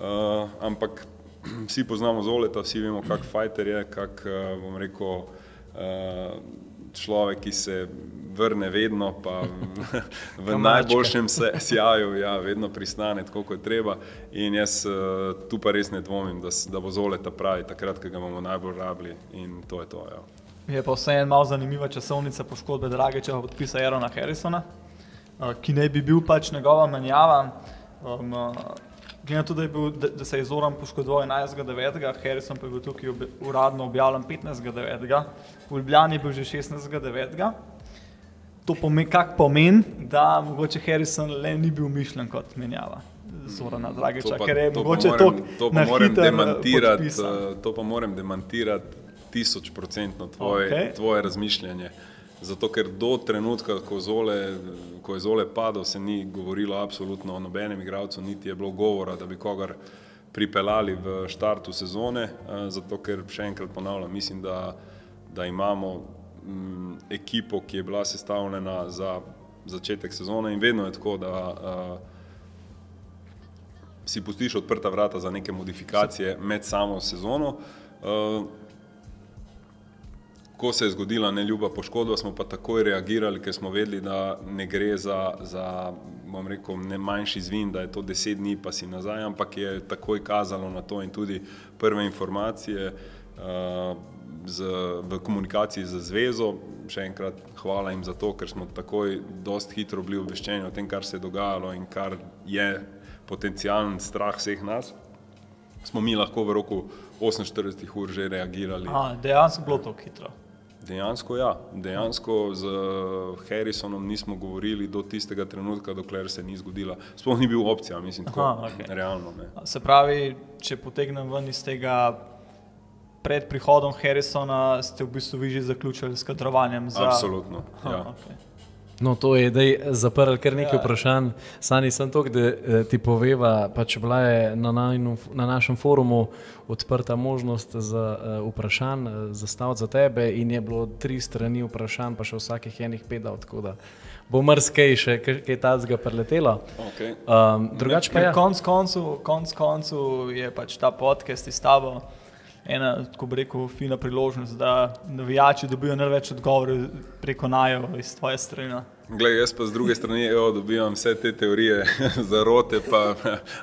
Uh, ampak vsi poznamo Zoleta, vsi vemo, kak fajter je, kak, uh, bom rekel, uh, človek, ki se vrne vedno, pa v, najboljšem se, sjaju, ja, vedno pristane, tako kot je treba. In jaz tu pa res ne dvomim, da, da bo Zoleta pravi takrat, ko ga bomo najbolj rabili in to je to. Ja. Je pa vseeno malo zanimiva časovnica poškodbe Drageča podpisa Aerona Harrisona, eh, ki naj bi bil pač njegova menjava. Um, eh, Glede na to, da, bil, da, da se je Zoran poškodoval 11.9., Harrison pa je bil tukaj ob, uradno objavljen 15.9., v Ljubljani je bil že 16.9. To pomeni, kak pomen, da mogoče Harrison le ni bil mišljen kot menjava Zorana Drageča, ker je to pa mogoče to to pa moram demantirati, eh, to pa moram demantirati tisočprocentno tvoje, Okej. okay. tvoje razmišljanje. Zato, ker do trenutka, ko, zole, ko je Zole padel, se ni govorilo absolutno o nobenem igralcu, niti je bilo govora, da bi kogar pripeljali v štartu sezone. Zato, ker še enkrat ponavljam, mislim, da, da imamo mm, ekipo, ki je bila sestavljena za začetek sezone in vedno je tako, da uh, si pustiš odprta vrata za neke modifikacije med samo sezono. Uh, ko se je zgodila neljuba poškodba, smo pa takoj reagirali, ker smo vedeli, da ne gre za, za bom rekel, ne manjši zvin, da je to deset dni, pa si nazaj, ampak je takoj kazalo na to in tudi prve informacije. Uh, z, v komunikaciji z zvezo, še enkrat hvala jim za to, ker smo takoj dost hitro bili obveščeni o tem, kar se je dogajalo in kar je potencijalen strah vseh nas, smo mi lahko v roku 48 ur že reagirali. A, dejansko bilo to hitro. Dejansko ja, dejansko z Harrisonom nismo govorili do tistega trenutka, dokler se ni zgodila. Sploh ni bil opcija, mislim, tako Aha, okej. realno. Ne. Se pravi, če potegnem ven iz tega, pred prihodom Harrisona ste v bistvu vi že zaključili s kadrovanjem za. Absolutno. Aha, Ja. okay. No, to je zdaj zaprl kar nekaj Ja. vprašanj. Sani sem to, da eh, ti poveva, pač bila je na, najnu, na našem forumu odprta možnost za uh, vprašanj, uh, zastaviti za tebe in je bilo tri strani vprašanj, pa še vsakih enih pet dal, tako da bo mrskej še kaj, tazga preletelo. Okay. Um, drugače pa Ker je. konc koncu, konc koncu je pač ta podcast iz tabo ena, tako bi rekel, fina priložnost, da navijači dobijo največ odgovorov preko najo iz tvoje strani. Glej, jaz pa z druge strani evo, dobivam vse te teorije zarote, pa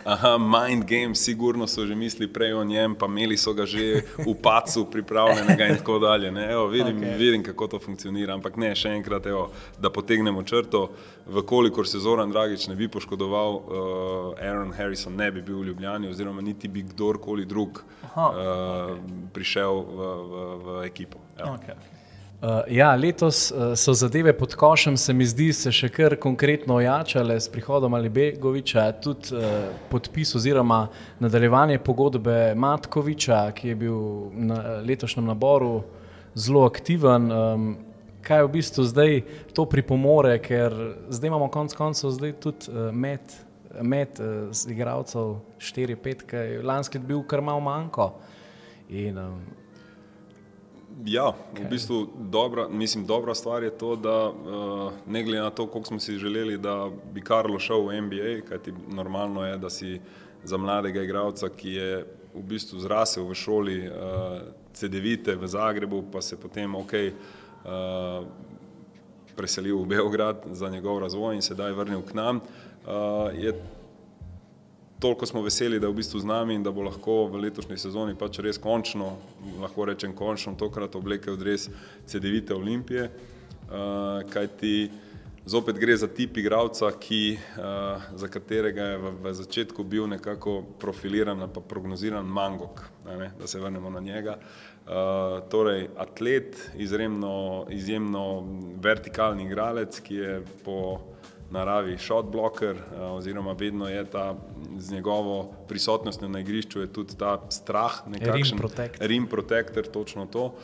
aha, mind game, sigurno so že mislili prej o njem, pa imeli so ga že v pacu pripravljenega in tako dalje. Ne, evo, vidim, okay. vidim, kako to funkcionira, ampak ne, še enkrat, evo, da potegnemo črto, vkolikor se Zoran Dragič ne bi poškodoval, uh, Aaron Harrison ne bi bil v Ljubljani oziroma niti bi kdorkoli drug aha, uh, okay. prišel v, v, v ekipo. Okay. Uh, ja, letos uh, so zadeve pod košem, se mi zdi, se še kar konkretno ojačale s prihodom Ali Begoviča, tudi uh, podpis oziroma nadaljevanje pogodbe Matkoviča, ki je bil na letošnjem naboru zelo aktiven. Um, kaj v bistvu zdaj to pripomore, ker zdaj imamo konec koncev tudi uh, med, med uh, igralcev 4-5, ki je lanskih bil kar malo manjko. In, um, Ja, v bistvu dobra, mislim, dobra stvar je to, da uh, ne glede na to, koliko smo si želeli, da bi Karlo šel v NBA, kajti normalno je, da si za mladega igralca, ki je v bistvu zrasel v šoli uh, CD-vite v Zagrebu, pa se potem ok uh, preselil v Beograd za njegov razvoj in sedaj vrnil k nam, je toliko smo veseli, da je v bistvu z nami in da bo lahko v letošnji sezoni pač res končno, lahko rečem končno, tokrat oblekel odres CD-vite Olimpije, uh, kajti zopet gre za tip igralca, ki, uh, za katerega je v, v začetku bil nekako profiliran pa prognoziran mangok, ne, da se vrnemo na njega. Uh, torej, atlet, izjemno, izjemno vertikalni igralec, ki je po naravi shot blocker, eh, oziroma vedno je ta z njegovo prisotnostjo na igrišču tudi ta strah, nekakšen rim protector, točno to.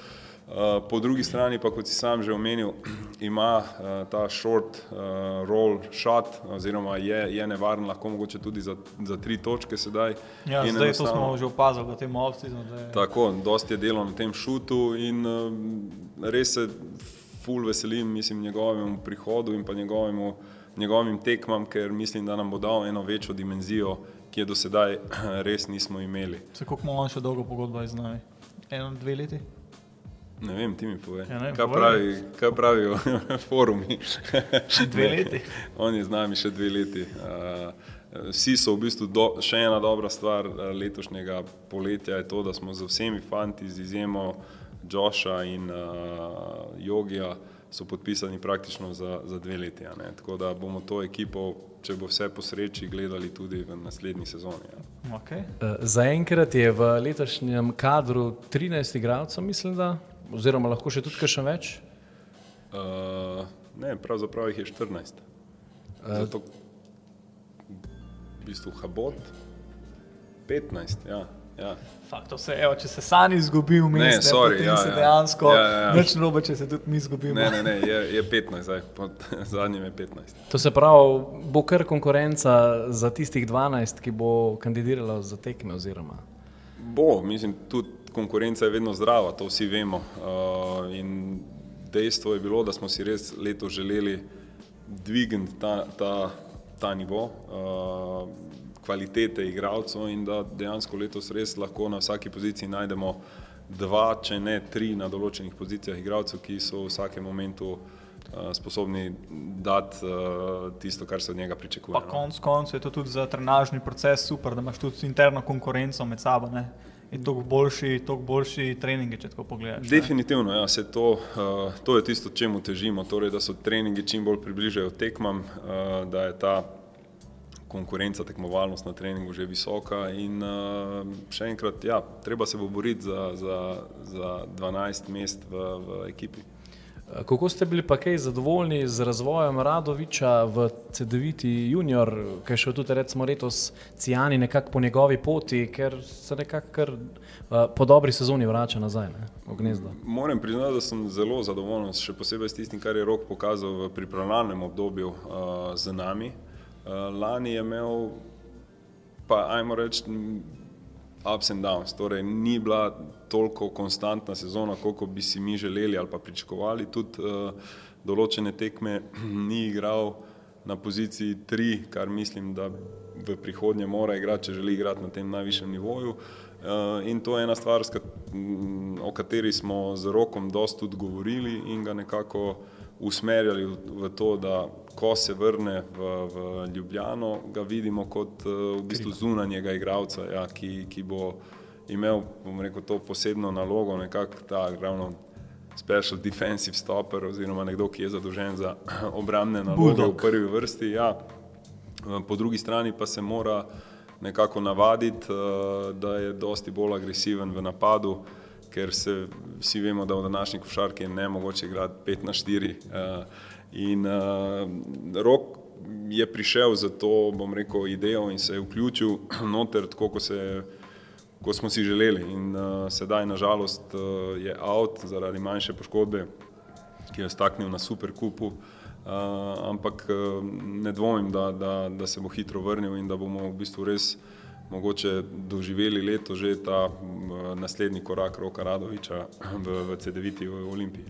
Eh, po drugi strani pa, kot si sam že omenil, ima eh, ta short roll shot, oziroma je, je nevaren, lahko mogoče tudi za, za tri točke sedaj. Ja, zdaj to smo že opazili v tem off-season. Je... Tako, dosti je delo na tem šutu in res se ful veselim, mislim, njegovemu prihodu in pa njegovemu uh, njegovim tekmam, ker mislim, da nam bo dal eno večjo dimenzijo, ki je do sedaj res nismo imeli. Se kako imamo še dolgo pogodbo z nami? Eno, dve leti? Ne vem, ti mi povej. Ja, kaj, pravi, kaj pravijo forumi? dve leti. On je z nami še dve leti. Uh, vsi so v bistvu do, še ena dobra stvar letošnjega poletja, je to, da smo z vsemi fanti, z izjemo Joša in uh, Jogija, uh, so podpisani praktično za, za dve leti. Tako da bomo to ekipo, če bo vse po sreči, gledali tudi v naslednji sezoni. Ja. Okay. Eh, Zaenkrat je v letošnjem kadru 13 igralcev, mislim, da, oziroma lahko še tudi kaj več. Uh, ne, pravzaprav jih je 14. Uh, Zato, v bistvu, Habot 15. Ja. Ja. Fakt, vse, evo, če se sami izgubi v mestu, ne, sorry, ne, ja, se ja. dejansko ja, ja, ja. nič robe, če se tudi mi izgubimo. Ne, ne, ne je, je 15, zdaj, pod zadnjim je 15. To se pravi, bo kar konkurenca za tistih 12, ki bo kandidirala za tekme oziroma? Bo, mislim, tudi konkurenca je vedno zdrava, to vsi vemo. Uh, in dejstvo je bilo, da smo si res leto želeli dvigniti ta, ta, ta nivo. Uh, kvalitete igralcev in da dejansko letos res lahko na vsaki poziciji najdemo dva, če ne tri na določenih pozicijah igralcev, ki so v vsakem momentu uh, sposobni dati uh, tisto, kar se od njega pričakuje. Pa no. konc koncev je to tudi za trenažni proces super, da imaš tudi interno konkurenco med sabo. Ne? In to boljši, boljši treningi, če tako pogledaš. Definitivno, ja, to, uh, to je tisto, čemu težimo, torej, da so treningi čim bolj približajo tekmam, uh, da je ta konkurenca, tekmovalnost na treningu že visoka. In uh, še enkrat, ja, treba se bo boriti za, za, za 12 mest v, v ekipi. Kako ste bili pa kaj zadovoljni z razvojem Radoviča v CD-viti junior, ki je šel tudi recimo letos Cijani nekako po njegovi poti, ker se nekako kar uh, po dobri sezoni vrača nazaj ne, v gnezdo? Moram priznati, da sem zelo zadovoljen, še posebej s tistim, kar je Rok pokazal v pripravljalnem obdobju uh, z nami. Uh, lani je imel, pa ajmo reči, ups and downs, torej ni bila toliko konstantna sezona, koliko bi si mi želeli ali pa pričakovali. Tudi uh, določene tekme ni igral na poziciji 3, kar mislim, da v prihodnje mora igrati, če želi igrati na tem najvišjem nivoju. Uh, in to je ena stvar, o kateri smo z rokom dosta tudi govorili in ga nekako usmerjali v, v to, da ko se vrne v, v Ljubljano, ga vidimo kot uh, v bistvu zunanjega igralca, ja, ki, ki bo imel rekel, to posebno nalogo, nekako ta ravno special defensive stopper oziroma nekdo, ki je zadolžen za obrambne naloge Bulldog. v prvi vrsti. Ja. Po drugi strani pa se mora nekako navaditi, uh, da je dosti bolj agresiven v napadu ker se vsi vemo, da v današnji košarki je ne mogoče igrati 5 na 4. Uh, in uh, rok je prišel za to, bom rekel, idejo in se je vključil noter, tako kot, se, kot smo si želeli. In uh, sedaj, nažalost, uh, je out zaradi manjše poškodbe, ki je staknil na super kupu. Uh, ampak uh, ne dvomim, da, da, da se bo hitro vrnil in da bomo v bistvu res mogoče doživeli leto že ta naslednji korak Roka Radoviča v, v CD-viti v Olimpiji.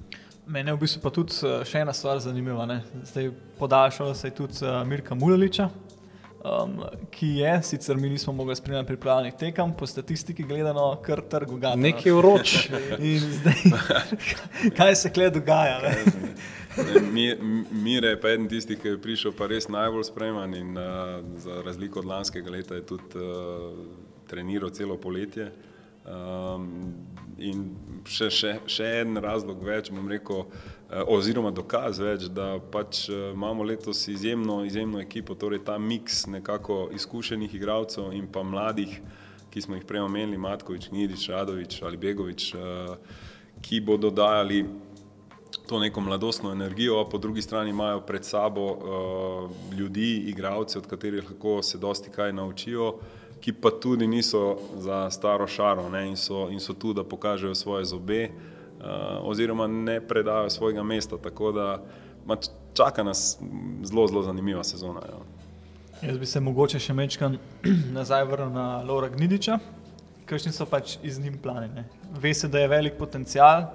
Mene je v bistvu pa tudi eh, še ena stvar zanimiva. Ne? Zdaj podaljšal se je tudi uh, Mirka Mulaliča, um, ki je, sicer mi nismo mogli spremljati pripravljenih tekem, po statistiki gledano, kar trgo ga. Nekaj vroč. In zdaj, kaj se kle dogaja? Mire je pa eden tistih, ki je prišel pa res najbolj spreman in uh, za razliko od lanskega leta je tudi uh, treniral celo poletje. Um, in še, še, še en razlog več, bom rekel, uh, oziroma dokaz več, da pač uh, imamo letos izjemno, izjemno ekipo, torej ta miks nekako izkušenih igralcev in pa mladih, ki smo jih prej omenili, Matkovič, Nidič, Radovič ali Begovič, uh, ki bodo dajali to neko mladostno energijo, a po drugi strani imajo pred sabo uh, ljudi, igralce, od katerih lahko se dosti kaj naučijo, ki pa tudi niso za staro šaro ne, in, so, in so tu, da pokažejo svoje zobe uh, oziroma ne predajo svojega mesta. Tako da ma, čaka nas zelo, zelo zanimiva sezona. Jo. Ja. Jaz bi se mogoče še mečkan nazaj vrnil na Laura Gnidiča, kakšni so pač iz njim plani. Ne. Ve se, da je velik potencial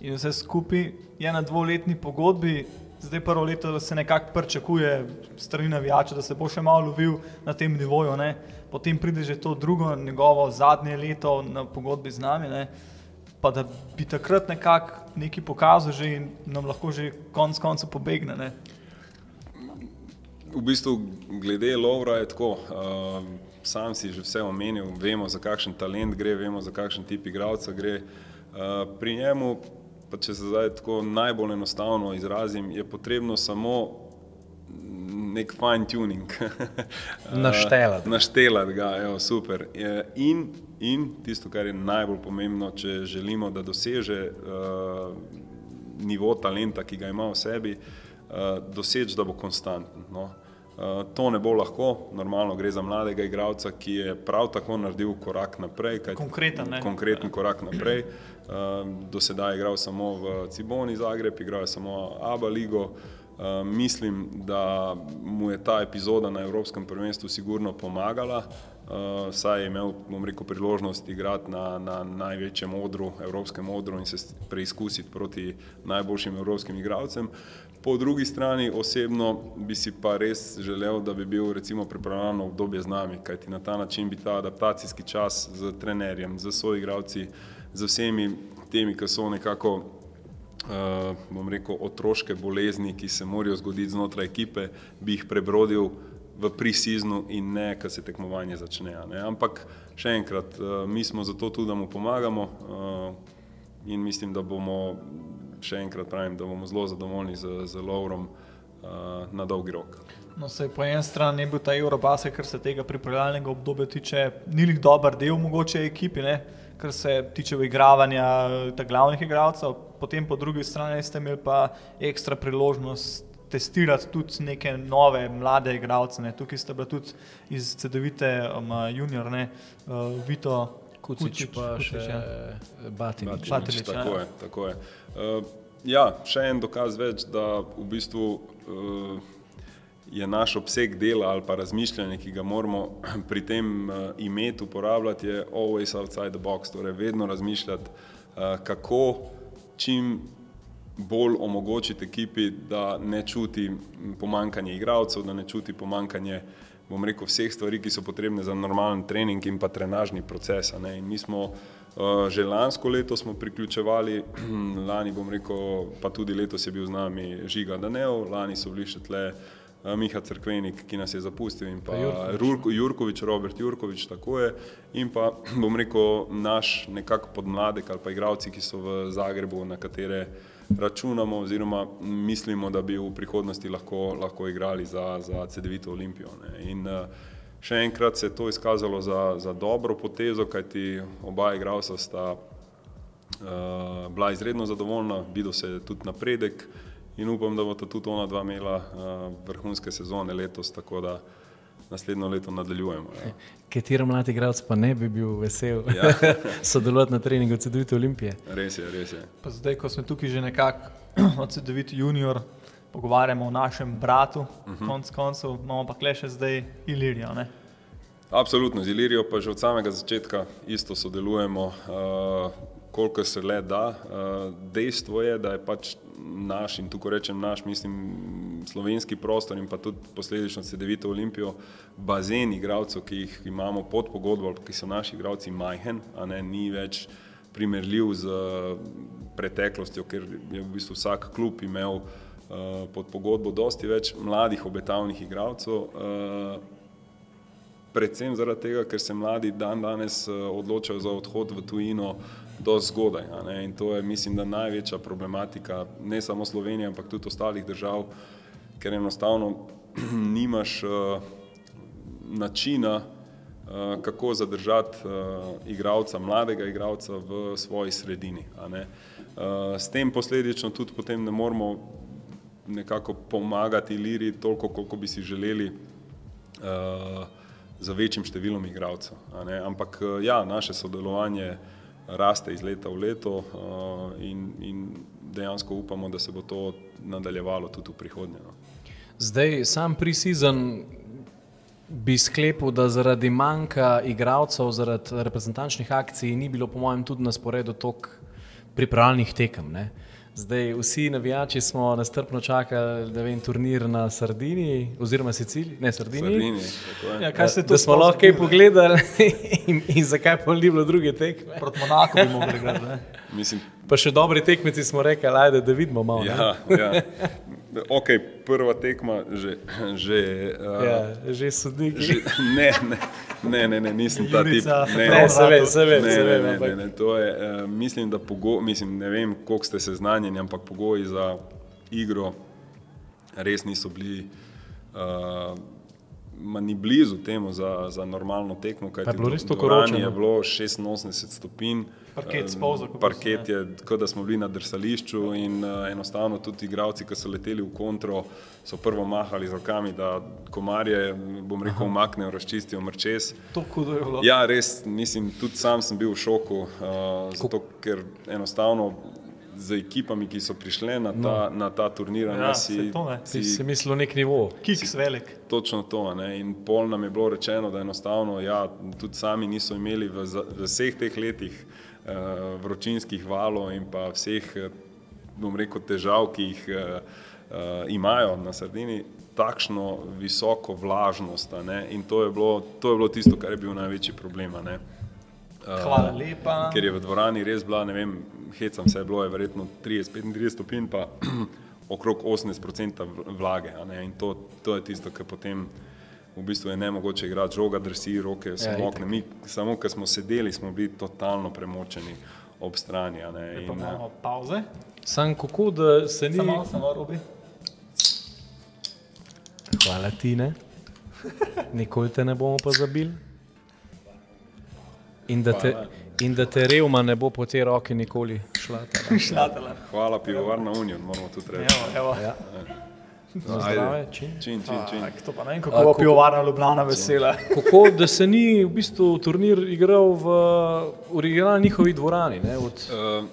in vse skupaj je na dvoletni pogodbi. Zdaj prvo leto se nekako pričakuje strani navijača, da se bo še malo lovil na tem nivoju, ne? Potem pride že to drugo, njegovo zadnje leto na pogodbi z nami, ne? pa da bi takrat nekako nekaj pokazal že in nam lahko že konc koncev pobegne. Ne? V bistvu, glede Lovra je tako, uh, sam si že vse omenil, vemo za kakšen talent gre, vemo za kakšen tip igralca gre. Uh, pri njemu pa če se zdaj tako najbolj enostavno izrazim, je potrebno samo nek fine tuning. Naštelati. Naštelati ga, evo, super. In, in tisto, kar je najbolj pomembno, če želimo, da doseže uh, nivo talenta, ki ga ima v sebi, uh, doseči, da bo konstanten. No. Uh, to ne bo lahko, normalno gre za mladega igralca, ki je prav tako naredil korak naprej. Konkreten, konkreten korak naprej. Uh, do sedaj je igral samo v Ciboni, Zagreb, igral je samo Abu Leigo. Um, mislim, da mu je ta epizoda na Evropskem prvenstvu sigurno pomagala, uh, saj je imel rekel, priložnost igrati na, na največjem odru, Evropskem odru in se preizkusiti proti najboljšim evropskim igralcem. Po drugi strani osebno bi si pa res želel, da bi bil recimo pripravljeno obdobje z nami, kajti na ta način bi ta adaptacijski čas z trenerjem, z svojimi igralci, z vsemi temi, ki so nekako, uh, bom rekel, otroške bolezni, ki se morajo zgoditi znotraj ekipe, bi jih prebrodil v prisiznu in ne, ko se tekmovanje začne. Ne. Ampak še enkrat, uh, mi smo zato tudi, da mu pomagamo uh, in mislim, da bomo, še enkrat pravim, da bomo zelo zadovoljni z, z Lovrom na dolgi rok. No, se po eni strani je bil ta Eurobase, kar se tega pripravljalnega obdobja tiče, ni lik dober del mogoče ekipi. Ne? Kar se tiče igravanja teh glavnih igralcev, potem po drugi strani ste imeli pa ekstra priložnost testirati tudi neke nove, mlade igralce. Ne. Tukaj ste bili tudi iz CD-vite um, junior, ne, uh, Vito. Kucič, pa še ja. Batinič. Batinič, tako je. Tako je. Uh, ja, še en dokaz več, da v bistvu uh, je naš obseg dela ali pa razmišljanje, ki ga moramo pri tem uh, imeti, uporabljati, je always outside the box, torej vedno razmišljati, uh, kako čim bolj omogočiti ekipi, da ne čuti pomankanje igralcev, da ne čuti pomankanje bom rekel, vseh stvari, ki so potrebne za normalen trening in pa trenažni proces. In mi smo uh, že lansko leto smo priključevali, lani bom rekel, pa tudi letos je bil z nami Žiga Danev, lani so bili še tle Miha Crkvenik, ki nas je zapustil in pa Jurko, Jurkovič, Robert Jurkovič, tako je. In pa bom rekel, naš nekako podmladek ali pa igravci, ki so v Zagrebu, na katere računamo oziroma mislimo, da bi v prihodnosti lahko, lahko igrali za, za CD-vito Olimpijo. Ne. In uh, še enkrat se je to izkazalo za, za dobro potezo, kajti oba igralca sta uh, bila izredno zadovoljna, videl se je tudi napredek in upam, da bo tudi ona dva imela uh, vrhunske sezone letos, tako da naslednjo leto nadaljujemo. Ja. Kateri mladi igralec pa ne bi bil vesel ja. sodelovati na treningu CD-vito Olimpije? Res je, res je. Pa zdaj, ko smo tukaj že nekako od CD-vito junior, pogovarjamo o našem bratu, uh -huh. konc koncev, imamo pa kle še zdaj Ilirijo. Ne? Absolutno, z Ilirijo pa že od samega začetka isto sodelujemo, uh, koliko se le da. Uh, dejstvo je, da je pač naš in tukaj rečem naš, mislim, slovenski prostor in pa tudi posledično CD-vito Olimpijo, bazen igralcev, ki jih imamo pod pogodbo, ki so naši igralci majhen, a ne ni več primerljiv z preteklostjo, ker je v bistvu vsak klub imel uh, pod pogodbo dosti več mladih obetavnih igralcev. Uh, predvsem zaradi tega, ker se mladi dan danes uh, odločajo za odhod v tujino do zgodaj. In to je, mislim, da največja problematika ne samo Slovenije, ampak tudi ostalih držav, ker enostavno nimaš uh, načina, uh, kako zadržati uh, igralca, mladega igralca v svoji sredini. Uh, s tem posledično tudi potem ne moramo nekako pomagati Liri toliko, koliko bi si želeli uh, za večjim številom igralcev. Ampak ja, naše sodelovanje raste iz leta v leto uh, in, in dejansko upamo, da se bo to nadaljevalo tudi v prihodnje. No. Zdaj, sam prisizem bi sklepal, da zaradi manjka igralcev, zaradi reprezentančnih akcij, ni bilo, po mojem, tudi na sporedu toliko pripravljalnih tekem. Ne? Zdaj, vsi navijači smo nastrpno čakali, da vem, turnir na Sardini, oziroma Siciliji, ne Sardini. Sardini ja, kaj se da smo lahko kaj pogledali in, in zakaj pa ni bilo druge tekme. Proti Monaku bi mogli gledati. Mislim, Pa še dobri tekmeci smo rekli, ajde, da vidimo malo. ja, ja. Ok, prva tekma, že, že, uh, ja, že sodniki. že ne, ne, ne, ne, ne, nisem ta tip. Ne, Ne, se ve, se ve, ne, se ne, ve. ne, ampak- ne, ne, to je, uh, mislim, da pogo, mislim, ne vem, koliko ste seznanjeni, ampak pogoji za igro res niso bili, uh, ma ni blizu temu za, za normalno tekmo, Pa je bilo res tako vroče, je bilo 86 stopinj. Parket kako Parket je, kot da smo bili na drsališču in uh, enostavno tudi igravci, ki so leteli v kontro, so prvo mahali z rokami, da komarje, bom rekel, umaknejo, razčistijo mrčes. To hudo je bilo. Ja, res, mislim, tudi sam sem bil v šoku, uh, zato ker enostavno z ekipami, ki so prišle na ta, no. na ta turnir, Ja, ne, saj si, to ne. Si, si mislil nek nivo. Kiks velik. točno to. Ne, in pol nam je bilo rečeno, da enostavno, ja, tudi sami niso imeli v, v vseh teh letih vročinskih valov in pa vseh, eh, bom rekel, težav, ki jih uh, imajo na Sardini. Takšno visoko vlažnost, in to je, bilo, to je bilo tisto, kar je bil največji problem. Hvala lepa. ker je v dvorani res bila, ne vem, hecam se, bilo je verjetno 30-35 stopinj, pa okrog 80% v- vlage. a ne, In to, to je tisto, kar potem v bistvu je ne mogoče igrati, žoga drsi, roke so Ja, ja, mokne. Mi, samo, ker smo sedeli, smo bili totalno premočeni ob strani. a Ne, Pa in, imamo pauze. Sam kako, da se ni. Samo, samo robi. Hvala ti, ne. Nikoli te ne bomo pozabili. In da, te, in da te revma ne bo po te roki nikoli šla. hvala, pivovarna Union, moramo tudi reči. Evo, evo. Ja. No, zdrave, čin. Čin, čin, čin. Tak, to pa ne vem, kako bo pivovarna Ljubljana vesela. Kako, da se ni v bistvu turnir igral v originalni njihovi dvorani. Ne, od, Uh,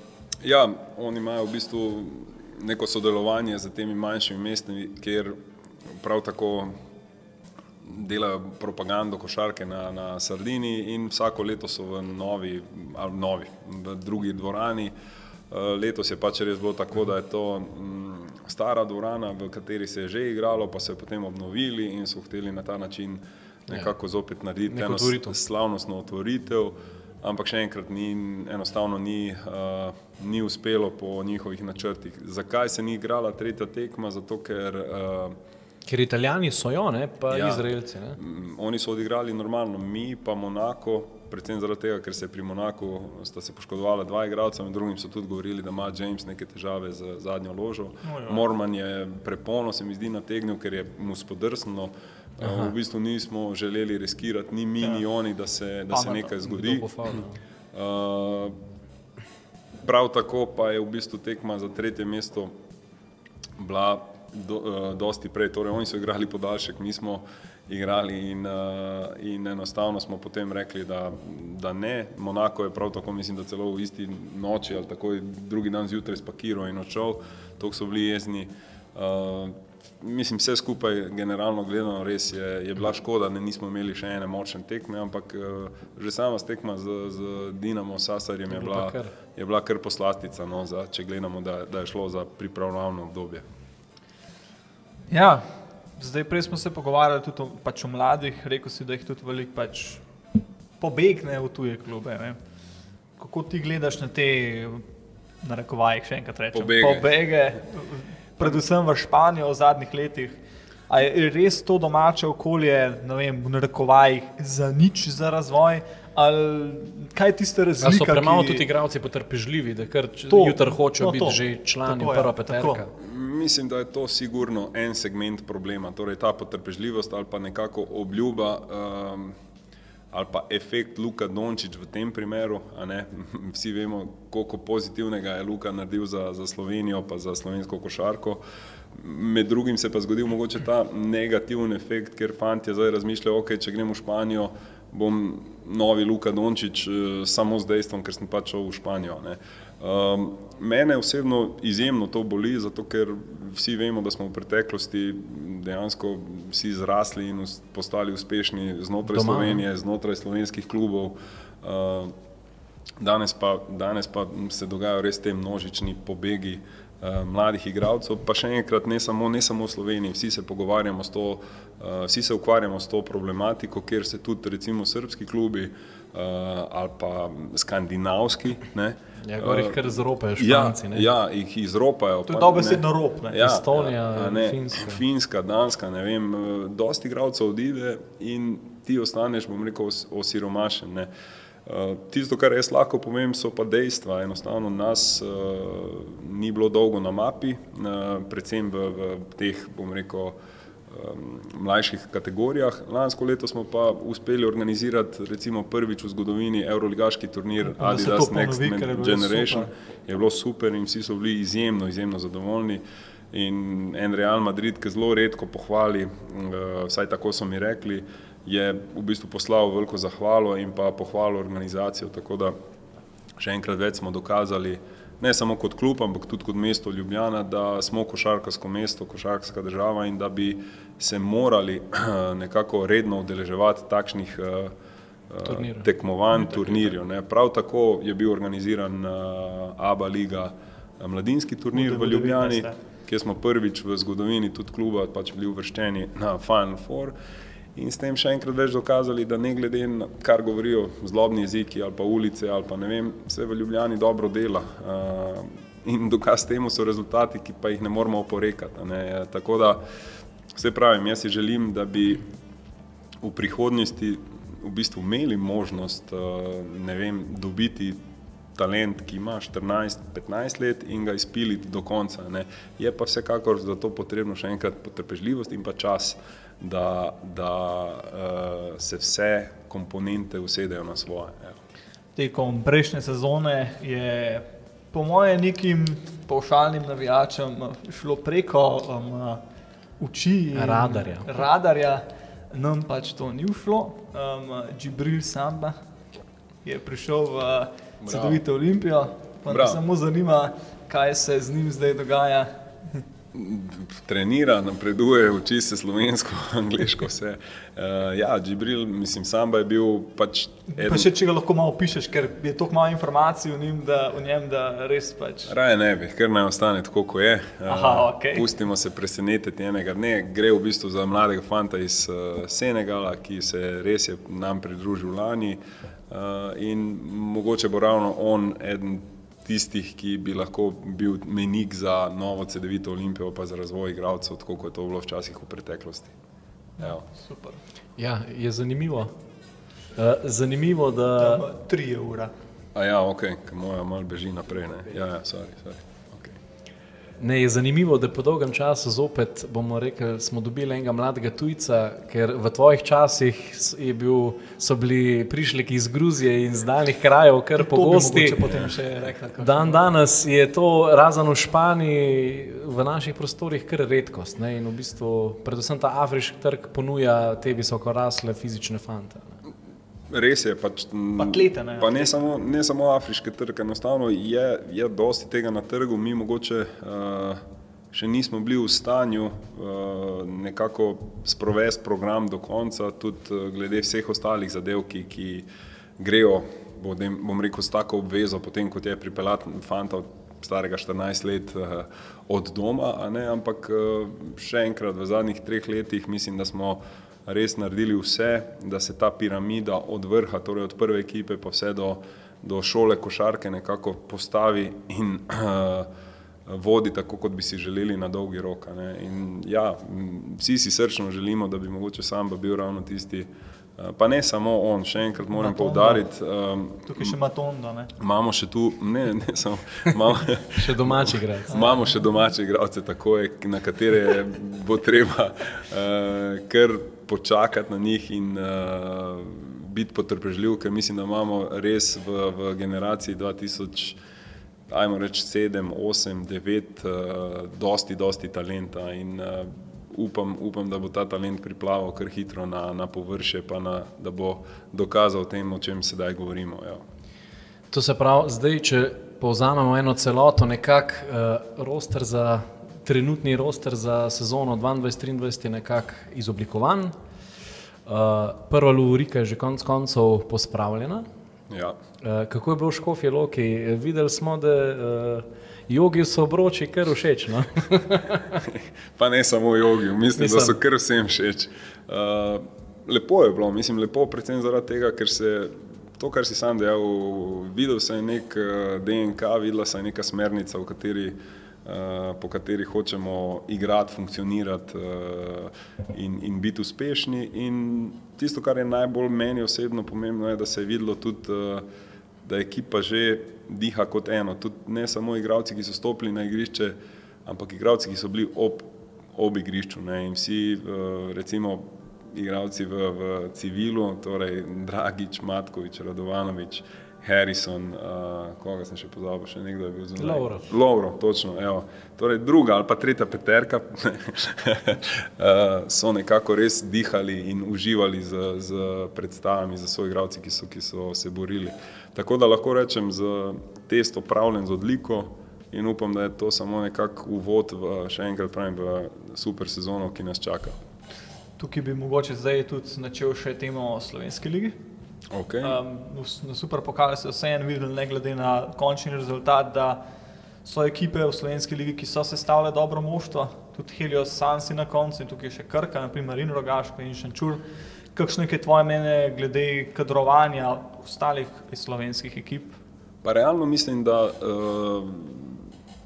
ja, oni imajo v bistvu neko sodelovanje z temi manjšimi mesti, kjer prav tako delajo propagando košarke na, na Sardini in vsako leto so v novi, ali novi, v drugi dvorani. Uh, letos je pač res bilo tako, da je to mm, stara dvorana, v kateri se je že igralo, pa so jo potem obnovili in so hteli na ta način nekako zopet narediti Neko eno otvoritev. slavnostno otvoritev. Ampak še enkrat, ni, enostavno ni, uh, ni uspelo po njihovih načrtih. Zakaj se ni igrala tretja tekma? Zato, ker uh, Ker italijani so jo, ne, pa ja. Ja. izraelci. Ne? Oni so odigrali normalno, mi pa Monako, predvsem zaradi tega, ker se je pri Monaku sta se poškodovala dva igralca, med drugim so tudi govorili, da ima James neke težave z zadnjo ložo. Morman je prepono, se mi zdi, nategnil, ker je mu spodrsnilo. Uh, v bistvu nismo želeli riskirati, ni mi, ni oni, da se, da se Pametno. nekaj zgodi. Uh, prav tako pa je v bistvu tekma za tretje mesto bila do, uh, dosti prej. Torej, oni so igrali podaljšek, mi smo igrali in, uh, in enostavno smo potem rekli, da, da ne. Monako je prav tako, mislim, da celo v isti noči ali takoj drugi dan zjutraj spakiral in odšel, tako so bili jezni. Uh, Mislim, vse skupaj, generalno gledano, res je, je bila škoda, da nismo imeli še ene močne tekme, ampak uh, že sama tekma z, z Dinamo Sasarjem je, bila, je bila kar poslastica, no, za, če gledamo, da, da je šlo za pripravljalno obdobje. Ja, zdaj prej smo se pogovarjali tudi o, pač o mladih, rekel si, da jih tudi veliko pač pobegne v tuje klube. Ne? Kako ti gledaš na te, na rekovajih, še enkrat rečem, Pobege. pobege, predvsem v Španijo v zadnjih letih. A je res to domače okolje, ne vem, v narekovajih, za nič za razvoj, ali kaj je tista razlika? so premalo ki- tudi igralci potrpežljivi, da kar jutri hočejo no biti to. že člani Tako je, prva tako. peterka. Mislim, da je to sigurno en segment problema, torej ta potrpežljivost ali pa nekako obljuba um, ali pa efekt Luka Dončić v tem primeru. a ne. Vsi vemo, koliko pozitivnega je Luka naredil za, za Slovenijo, pa za slovensko košarko. Med drugim se pa zgodil mogoče ta negativen efekt, ker fanti zdaj razmišljajo, ok, če gremo v Španijo, bom novi Luka Dončić eh, samo z dejstvom, ker sem pač šel v Španijo. Ne. Um, mene osebno izjemno to boli, zato ker vsi vemo, da smo v preteklosti dejansko vsi zrasli in postali uspešni znotraj Doma? Slovenije, znotraj slovenskih klubov. Uh, Danes pa, danes pa se dogajajo res te množični pobegi uh, mladih igralcev, pa še enkrat ne samo, ne samo v Sloveniji, vsi se pogovarjamo s to, uh, vsi se ukvarjamo s to problematiko, kjer se tudi recimo srpski klubi uh, ali pa skandinavski. Ne, Ja, gor jih kar zropajo Ja, španci. ne. ja, jih izropajo. To je dobesedno rop, ne. Ja, Estonija, a ne, Finska. Finska, Danska, ne vem, eh, dosti igralcev odide in ti ostaneš, bom rekel, os- osiromašen. Ne. Tisto, kar jaz lahko povem, so pa dejstva. Enostavno nas uh, ni bilo dolgo na mapi, uh, predvsem v, v teh, bom rekel, um, mlajših kategorijah. Lansko leto smo pa uspeli organizirati recimo prvič v zgodovini Euroligaški turnir se to Adidas ponovi, Next je Generation. super. Je bilo super in vsi so bili izjemno, izjemno zadovoljni. In en Real Madrid, ki zelo redko pohvali, uh, vsaj tako so mi rekli, je v bistvu poslal veliko zahvalo in pa pohvalo organizacijo. Tako da še enkrat več smo dokazali, ne samo kot klub, ampak tudi kot mesto Ljubljana, da smo košarkarsko mesto, košarkarska država in da bi se morali nekako redno udeleževati takšnih uh, uh, Turnirjev. tekmovanj, turnirjev. Ne. Prav tako je bil organiziran uh, ABA liga uh, mladinski turnir v Ljubljani, 19, kjer smo prvič v zgodovini tudi kluba pač bili uvrščeni na Final Four. In s tem še enkrat več dokazali, da ne glede na kar govorijo zlobni jeziki ali pa ulice ali pa ne vem, se v Ljubljani dobro dela. Uh, in dokaz temu so rezultati, ki pa jih ne moremo oporekati. Ne. Tako da, vse pravim, jaz si želim, da bi v prihodnosti v bistvu imeli možnost uh, ne vem, dobiti talent, ki ima 14-15 let in ga izpiliti do konca. Ne. Je pa vsekakor za to potrebno še enkrat potrpežljivost in pa čas, da, da uh, se vse komponente usedejo na svoje. Evo. Tekom prejšnje sezone je po mojem nekim pavšalnim navijačem šlo preko um, oči in Radarja. radarja. Nam pač to ni šlo. Um, Džibril Samba je prišel v Cedovito Olimpijo. Pa me samo zanima, kaj se z njim zdaj dogaja. trenira, napreduje, uči se slovensko, angliško, vse. Uh, ja, Džibril, mislim, sam je bil pač. Eden... Pa še če ga lahko malo pišeš, ker je toliko malo informacij o njem, da, o njem, da res pač. Raje ne bi, ker naj ostane tako, kot je. Uh, Aha, okay. Pustimo se presenetiti enega dne. Gre v bistvu za mladega fanta iz uh, Senegala, ki se res je nam pridružil lani. Uh, in mogoče bo ravno on eden tistih, ki bi lahko bil menik za novo CD-vito Olimpijo, pa za razvoj igralcev, tako kot je to bilo včasih v preteklosti. Ja, ja, je zanimivo. Uh, zanimivo, da. Tri ure. A ja, ok, moja mal beži naprej. Ne? Ja, ja, sorry, sorry. Ne, je zanimivo, da po dolgem času zopet bomo rekli, smo dobili enega mladega tujca, ker v tvojih časih bil, so bili prišleki iz Gruzije in z daljnih krajev kar pogosti. Dan danes je to razen v Španiji v naših prostorih kar redkost. Ne, in v bistvu predvsem ta afriški trg ponuja te visokorasle fizične fante. Res je, pač, Atlete, ne, pa ne, samo, ne samo afriški trg, enostavno je, je dosti tega na trgu, mi mogoče uh, še nismo bili v stanju uh, nekako sprovesti program do konca, tudi uh, glede vseh ostalih zadev, ki, ki grejo, bom, bom rekel, s tako obvezo, potem kot je pripeljati fanta starega 14 let uh, od doma, ampak uh, še enkrat v zadnjih treh letih mislim, da smo res naredili vse, da se ta piramida od vrha, torej od prve ekipe pa vse do, do šole košarke nekako postavi in uh, vodi tako, kot bi si želeli na dolgi rok. In ja, vsi si srčno želimo, da bi mogoče sam bil ravno tisti. Pa ne samo on, še enkrat moram povdariti. Um, Tukaj še ima Tonda. Imamo še tu, ne, ne samo. Imamo še domači igralce. Imamo še domači igralce, na katere bo treba uh, kar počakati na njih in uh, biti potrpežljiv, ker mislim, da imamo res v, v generaciji 2000, ajmo reči 7, 8, 9, uh, dosti, dosti talenta in uh, upam, upam, da bo ta talent priplaval kar hitro na, na površje, pa na, da bo dokazal tem, o čem sedaj govorimo. Ja. To se pravi, zdaj, če povzamemo eno celoto, nekak uh, roster za trenutni roster za sezono 2022-2023 je nekako izoblikovan. Uh, prva Luvrika je že konec koncev pospravljena. Ja. Uh, kako je bilo v Škofje Loki? Videli smo, da uh, jogi so obroči kar všeč. No? pa ne samo jogi, mislim, Nisam. da so kar vsem všeč. Uh, lepo je bilo, mislim, lepo predvsem zaradi tega, ker se. To, kar si sam dejal, videl sem nek DNK, videla sem neka smernica, v kateri uh, Eh, po kateri hočemo igrati, funkcionirati uh, in, in biti uspešni. In tisto, kar je najbolj meni osebno pomembno, je, da se je videlo tudi, uh, da ekipa že diha kot eno. Tudi ne samo igravci, ki so stopili na igrišče, ampak igravci, ki so bili ob, ob igrišču. Ne? In vsi, recimo, igravci v, v civilu, torej Dragič, Matkovič, Radovanovič, Harrison, uh, koga sem še pozabil, še nekdo je bil zelo dobro. Lovro, točno. Evo. Torej, druga ali pa tretja peterka uh, so nekako res dihali in uživali z, z predstavami, za svoje igralce, ki, ki so se borili. Tako da lahko rečem, da je test opravljen z odliko in upam, da je to samo nekak uvod v še enkrat pravim v super sezono, ki nas čaka. Tukaj bi mogoče zdaj tudi začel še temo Slovenske lige. Okay. Um, na super pokalu se vse en videl, ne glede na končni rezultat, da so ekipe v slovenski ligi, ki so sestavljale dobro moštvo, tudi Helios, Sansi na koncu in tukaj še Krka, naprimer in Rogaško in Šančur. Kakšno je tvoje mnenje glede kadrovanja ostalih slovenskih ekip? Pa realno mislim, da uh,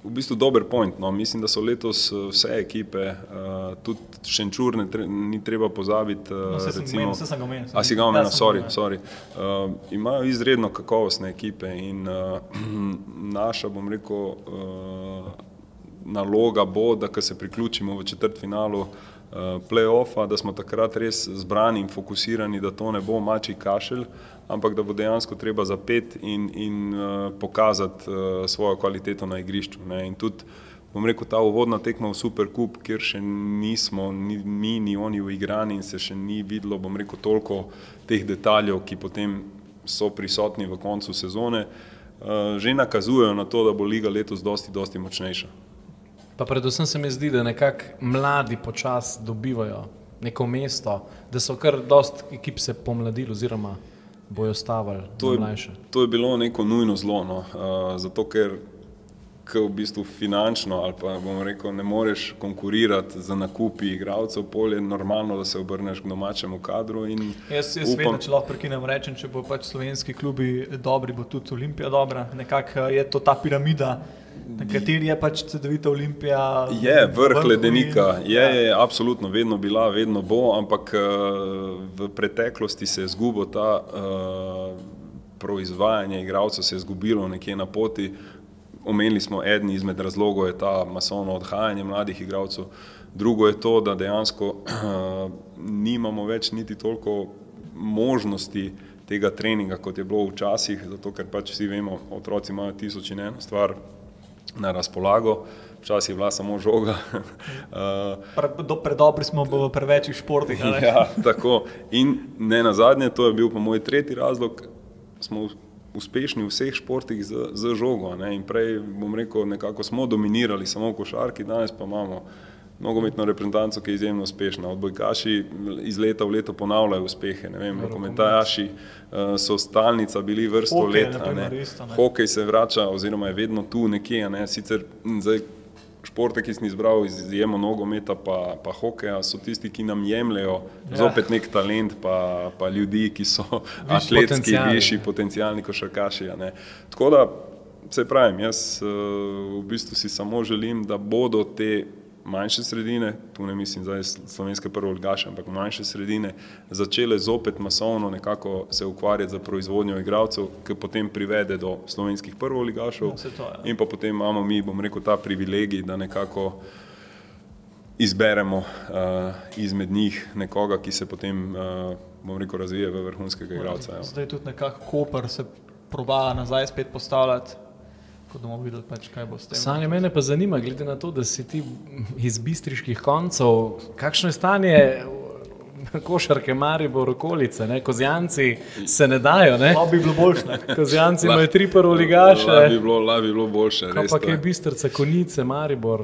v bistvu dober point. No. Mislim, da so letos eh, vse ekipe, uh, tudi Šenčur, ne tre, ni treba pozabiti. Uh, no, recimo, vse sem ga omenil. A si ga omenil, sorry. sorry. Uh, imajo izredno kakovostne ekipe in uh, naša, bom rekel, uh, naloga bo, da ko se priključimo v četrt finalu. Uh, Play-offa, da smo takrat res zbrani in fokusirani, da to ne bo mači kašelj, ampak da bo dejansko treba zapet in, in uh, pokazati uh, svojo kvaliteto na igrišču. Ne. In tudi, bom rekel, ta uvodna tekma v Superkup, kjer še nismo, ni mi, ni oni v igrani in se še ni videlo, bom rekel, toliko teh detaljev, ki potem so prisotni v koncu sezone, uh, že nakazujejo na to, da bo liga letos dosti, dosti močnejša. Pa predvsem se mi zdi, da nekako mladi počasi dobivajo neko mesto, da so kar dost ekip se pomladili oziroma bojo stavili To je, mlajše. to je bilo neko nujno zlo, no. uh, zato ker ke v bistvu finančno ali pa bomo rekel, ne moreš konkurirati za nakupi igralcev, polje normalno, da se obrneš k domačemu kadru. In Jaz, jaz vedno, če lahko prekinem, rečem, če bo pač slovenski klubi dobri, bo tudi Olimpija dobra. Nekako je to ta piramida, na kateri je pač CD-vita Olimpija. Je vrh ledenika, in- je, je absolutno vedno bila, vedno bo, ampak eh, v preteklosti se je izgubil ta uh, proizvajanje igralcev, se je izgubilo nekje na poti. Omenili smo, eden izmed razlogov je ta masovno odhajanje mladih igralcev, drugo je to, da dejansko uh, nimamo več niti toliko možnosti tega treninga, kot je bilo včasih, zato ker pač vsi vemo, otroci imajo tisoč in eno stvar na razpolago, včasih je bila samo žoga. uh, Pre, do, predobri smo v prevečjih športih. ja, tako. In ne na zadnje, to je bil pa moj tretji razlog, smo uspešni v vseh športih z, z žogo. Ne? In prej, bom rekel, nekako smo dominirali samo v košarki, danes pa imamo nogometno reprezentanco, ki je izjemno uspešna. Odbojkaši iz leta v leto ponavljajo uspehe, vem, rokometaši uh, so stalnica bili vrsto Hokej, let. primer, ne. isto. Hokej se vrača oziroma je vedno tu nekje, ne, sicer zdaj športe, ki sem izbral, izjemo nogometa pa, pa hokeja, so tisti, ki nam jemljajo ja. zopet nek talent pa, pa ljudi, ki so atletski, potenciali. višji, potencijalni košarkaši. Tako da, se pravim, jaz uh, v bistvu si samo želim, da bodo te manjše sredine, tu ne mislim zdaj slovenske prvoligaše, ampak manjše sredine, začele zopet masovno nekako se ukvarjati za proizvodnjo igralcev, ki potem privede do slovenskih prvoligašev. Ja, saj to je. In pa potem imamo mi, bom rekel, ta privilegij, da nekako izberemo uh, izmed njih nekoga, ki se potem, uh, bom rekel, razvije v vrhunskega igralca. ja. Zdaj tudi nekako Koper se proba nazaj spet postavljati, kot bomo videli, pač, kaj bo s tem. Sanje mene pa zanima, glede na to, da si ti iz bistriških koncev, kakšno je stanje košarke Maribor okolice, ne? kozjanci se ne dajo, ne? Bi bilo boljše. kozjanci imajo tri La bi prvoligaše, bilo, la bi bilo boljše. kaj je. bistrca, konice, Maribor,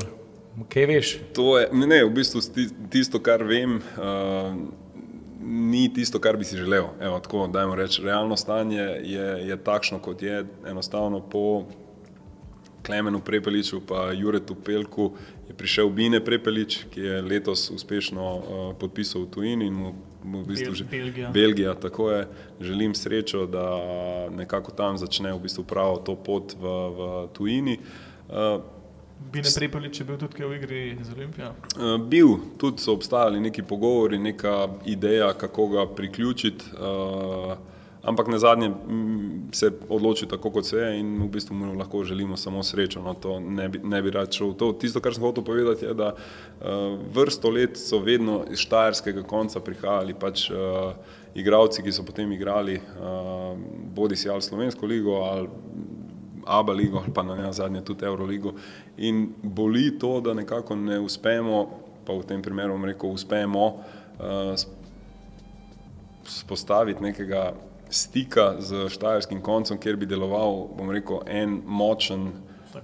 kaj veš? To je, ne, v bistvu tisto, kar vem, uh, ni tisto, kar bi si želel. Evo, tako, dajmo reči, realno stanje je, je takšno, kot je. Enostavno po Klemenu Prepeliču in Juretu Pelku je prišel Bine Prepelič, ki je letos uspešno uh, podpisal v tujini in mu, mu v bistvu že Belgija. Belgija, tako je. Želim srečo, da nekako tam začne v bistvu pravo to pot v, v tujini. Uh, Bine Prepelič je bil tudi v igri z Olimpijo. Eh, Bil, tudi so obstajali neki pogovori, neka ideja, kako ga priključiti, uh, ampak na zadnje mm, se je odločil tako, kot se je in v bistvu mu lahko želimo samo srečo. No, to ne bi, ne bi rad šel. To, tisto, kar sem hotel povedati, je, da uh, vrsto let so vedno iz štajerskega konca prihajali pač, uh, igravci, ki so potem igrali uh, bodi si ali slovensko ligo ali ABA ligo ali pa na zadnje tudi Euroligo. In boli to, da nekako ne uspemo, pa v tem primeru bom rekel, uspemo uh, spostaviti nekega stika z štajerskim koncem, kjer bi deloval, bom rekel, en močen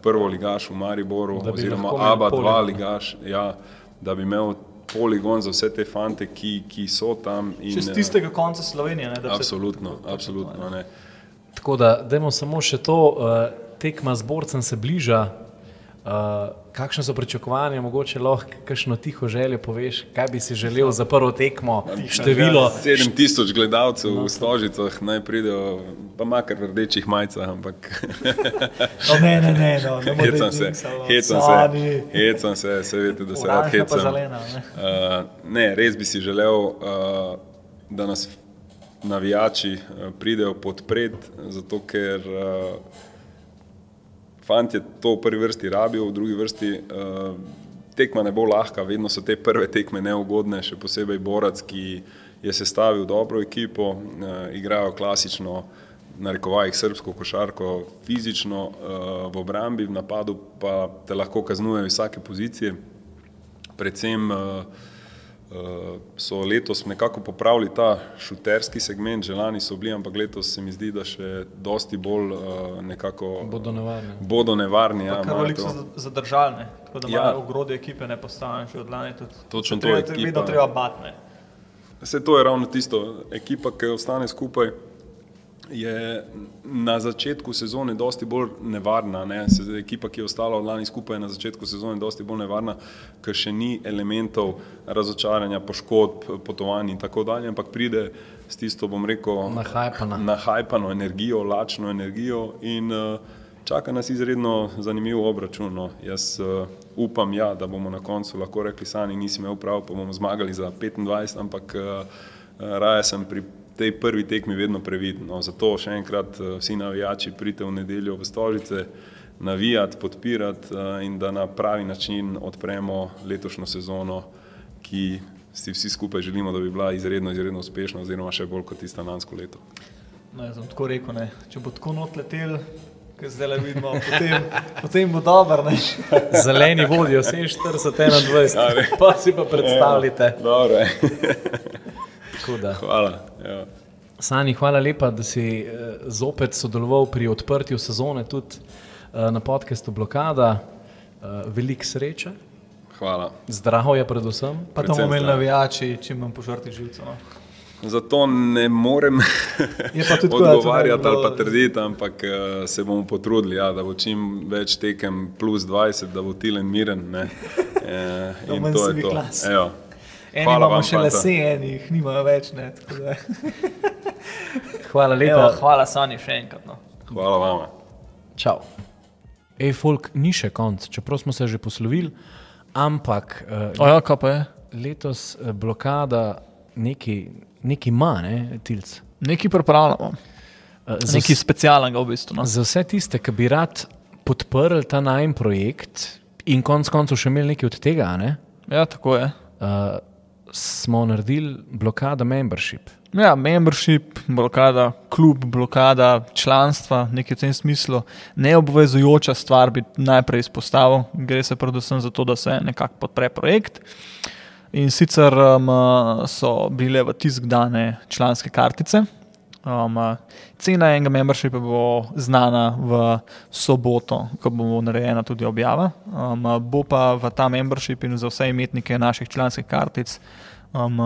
prvoligaš v Mariboru oziroma ABA dva ligaš, ja, da bi imel poligon za vse te fante, ki, ki so tam. In, Še z eh, tistega konca Slovenije. Ne, da se- Absolutno, absolutno. Ne. Tako da, dajmo samo še to, uh, tekma z borcem se bliža. Uh, kakšne so pričakovanja, mogoče lahko kakšno tiho željo poveš, kaj bi si želel za prvo tekmo, število. 7000 gledalcev v Stožicah naj pridejo, pa makar v rdečih majicah, ampak No, ne, ne, ne, no, ne moreš hecam se, hecam se, hecam se, se veste, da se rad hecam. zelena, ne. Uh, ne, res bi si želel, uh, da nas navijači uh, pridejo podpret, zato ker uh, fantje to v prvi vrsti rabijo, v drugi vrsti uh, tekma ne bo lahka, vedno so te prve tekme neugodne, še posebej Borac, ki je sestavil dobro ekipo, uh, igrajo klasično, narekovajih srbsko košarko, fizično uh, v obrambi, v napadu pa te lahko kaznujejo iz vsake pozicije, predvsem uh, so letos nekako popravili ta šuterski segment, že lani so bili, ampak letos se mi zdi, da še dosti bolj uh, nekako Bodo nevarni. bodo nevarni. Ja, Kar imajo veliko to- so zadržalne, tako da Ja. imajo ogrodje ekipe ne postavljene že od lani. tudi. Točno to, treba- ekipa- Vedno treba batne. Vse to je ravno tisto, ekipa, ki ostane skupaj, je na začetku sezone dosti bolj nevarna. Ne? Ekipa, ki je ostala od lani skupaj, je na začetku sezone dosti bolj nevarna, ker še ni elementov razočaranja, poškodb, potovanj in tako dalje, ampak pride s tisto, bom rekel, Nahajpana. nahajpano energijo, lačno energijo in uh, čaka nas izredno zanimiv obračun. No. Jaz uh, upam, ja, da bomo na koncu lahko rekli, sani nisi imel prav, pa bomo zmagali za 25, ampak uh, raje sem pri tej prvi tekmi vedno previden. No. Zato še enkrat uh, vsi navijači pridite v nedeljo v Stožice, navijati, podpirati uh, in da na pravi način odpremo letošnjo sezono, ki si vsi skupaj želimo, da bi bila izredno, izredno uspešna, oziroma še bolj kot tista lansko leto. No, jaz sem tako rekel, ne. če bo tako not letel, kot zdaj le vidimo, potem, potem bo dobro. ne. Zeleni vodijo 47, Ja, 21, pa si pa predstavljate. Dobro, Tako da. Hvala. Ja. Sani, hvala lepa, da si eh, zopet sodeloval pri odprtju sezone, tudi eh, na podkastu Blokada. Eh, Veliko sreče, Hvala. zdravja predvsem. Pa imeli zdrav. navijači, čim manj požrti živcev. No. Zato ne morem odgovarjati ali pa trditi, ampak uh, se bomo potrudili, ja, da bo čim več tekem plus 20, da bo tilen miren. Ne. E, in to je to. las. Eni Hvala imamo vam, še lase, eni jih nimajo več. Ne, tako da- Hvala lepa. Evo, hvala Sani še enkrat. No. Hvala vama. Čau. Ej, folk, ni še konc, čeprav smo se že poslovili, ampak uh, ja, kaj pa je? letos eh, blokada neki, neki ima, ne, tilc. Nekaj pripravljamo, Uh, za, nekaj specialnega v bistvu. No. za vse tiste, ki bi rad podprli ta najmen projekt in konec koncev še imeli nekaj od tega, a ne, Ja, tako je. uh, smo naredili blokada membership. Ja, membership, blokada, klub, blokada, članstva, nekaj v tem smislu. Neobvezujoča stvar bi najprej izpostavil. Gre se predvsem za to, da se nekako podpre projekt. In sicer um, so bile v tisk dane članske kartice. Um, cena enega membershipa bo znana v soboto, ko bo narejena tudi objava. Um, bo pa v ta membership in za vse imetnike naših članskih kartic um,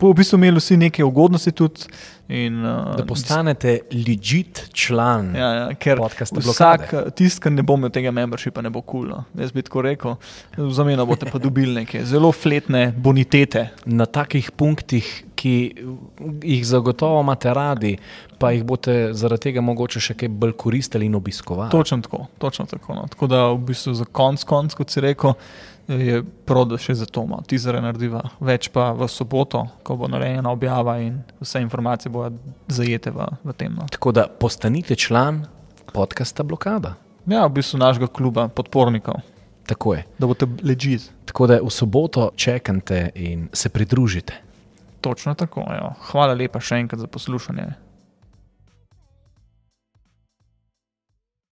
bo v bistvu imeli vsi neke ugodnosti tudi. In, uh, Da postanete legit član. Ja, ja, ker Podcasta vsak, tisti, ki ne bo imel tega membershipa, ne bo kul. Cool, no. Jaz bi tako rekel, v zameno boste pa dobili neke zelo fletne bonitete. na takih punktih, ki jih zagotovo imate radi, pa jih boste zaradi tega mogoče še kaj bolj koristili in obiskovali. Točno tako. Točno tako, no. tako da v bistvu za konc, konc, kot si rekel, je prav, da še za to malo tizere narediva. Več pa v soboto, ko bo narejena objava in vse informacije bodo zajete v, v tem. No. Tako da postanite član podcasta Blokada. Ja, v bistvu našega kluba podpornikov, Tako je. da boste ležite. Tako da v soboto čekajte in se pridružite. Točno tako. Jo. Hvala lepa še enkrat za poslušanje.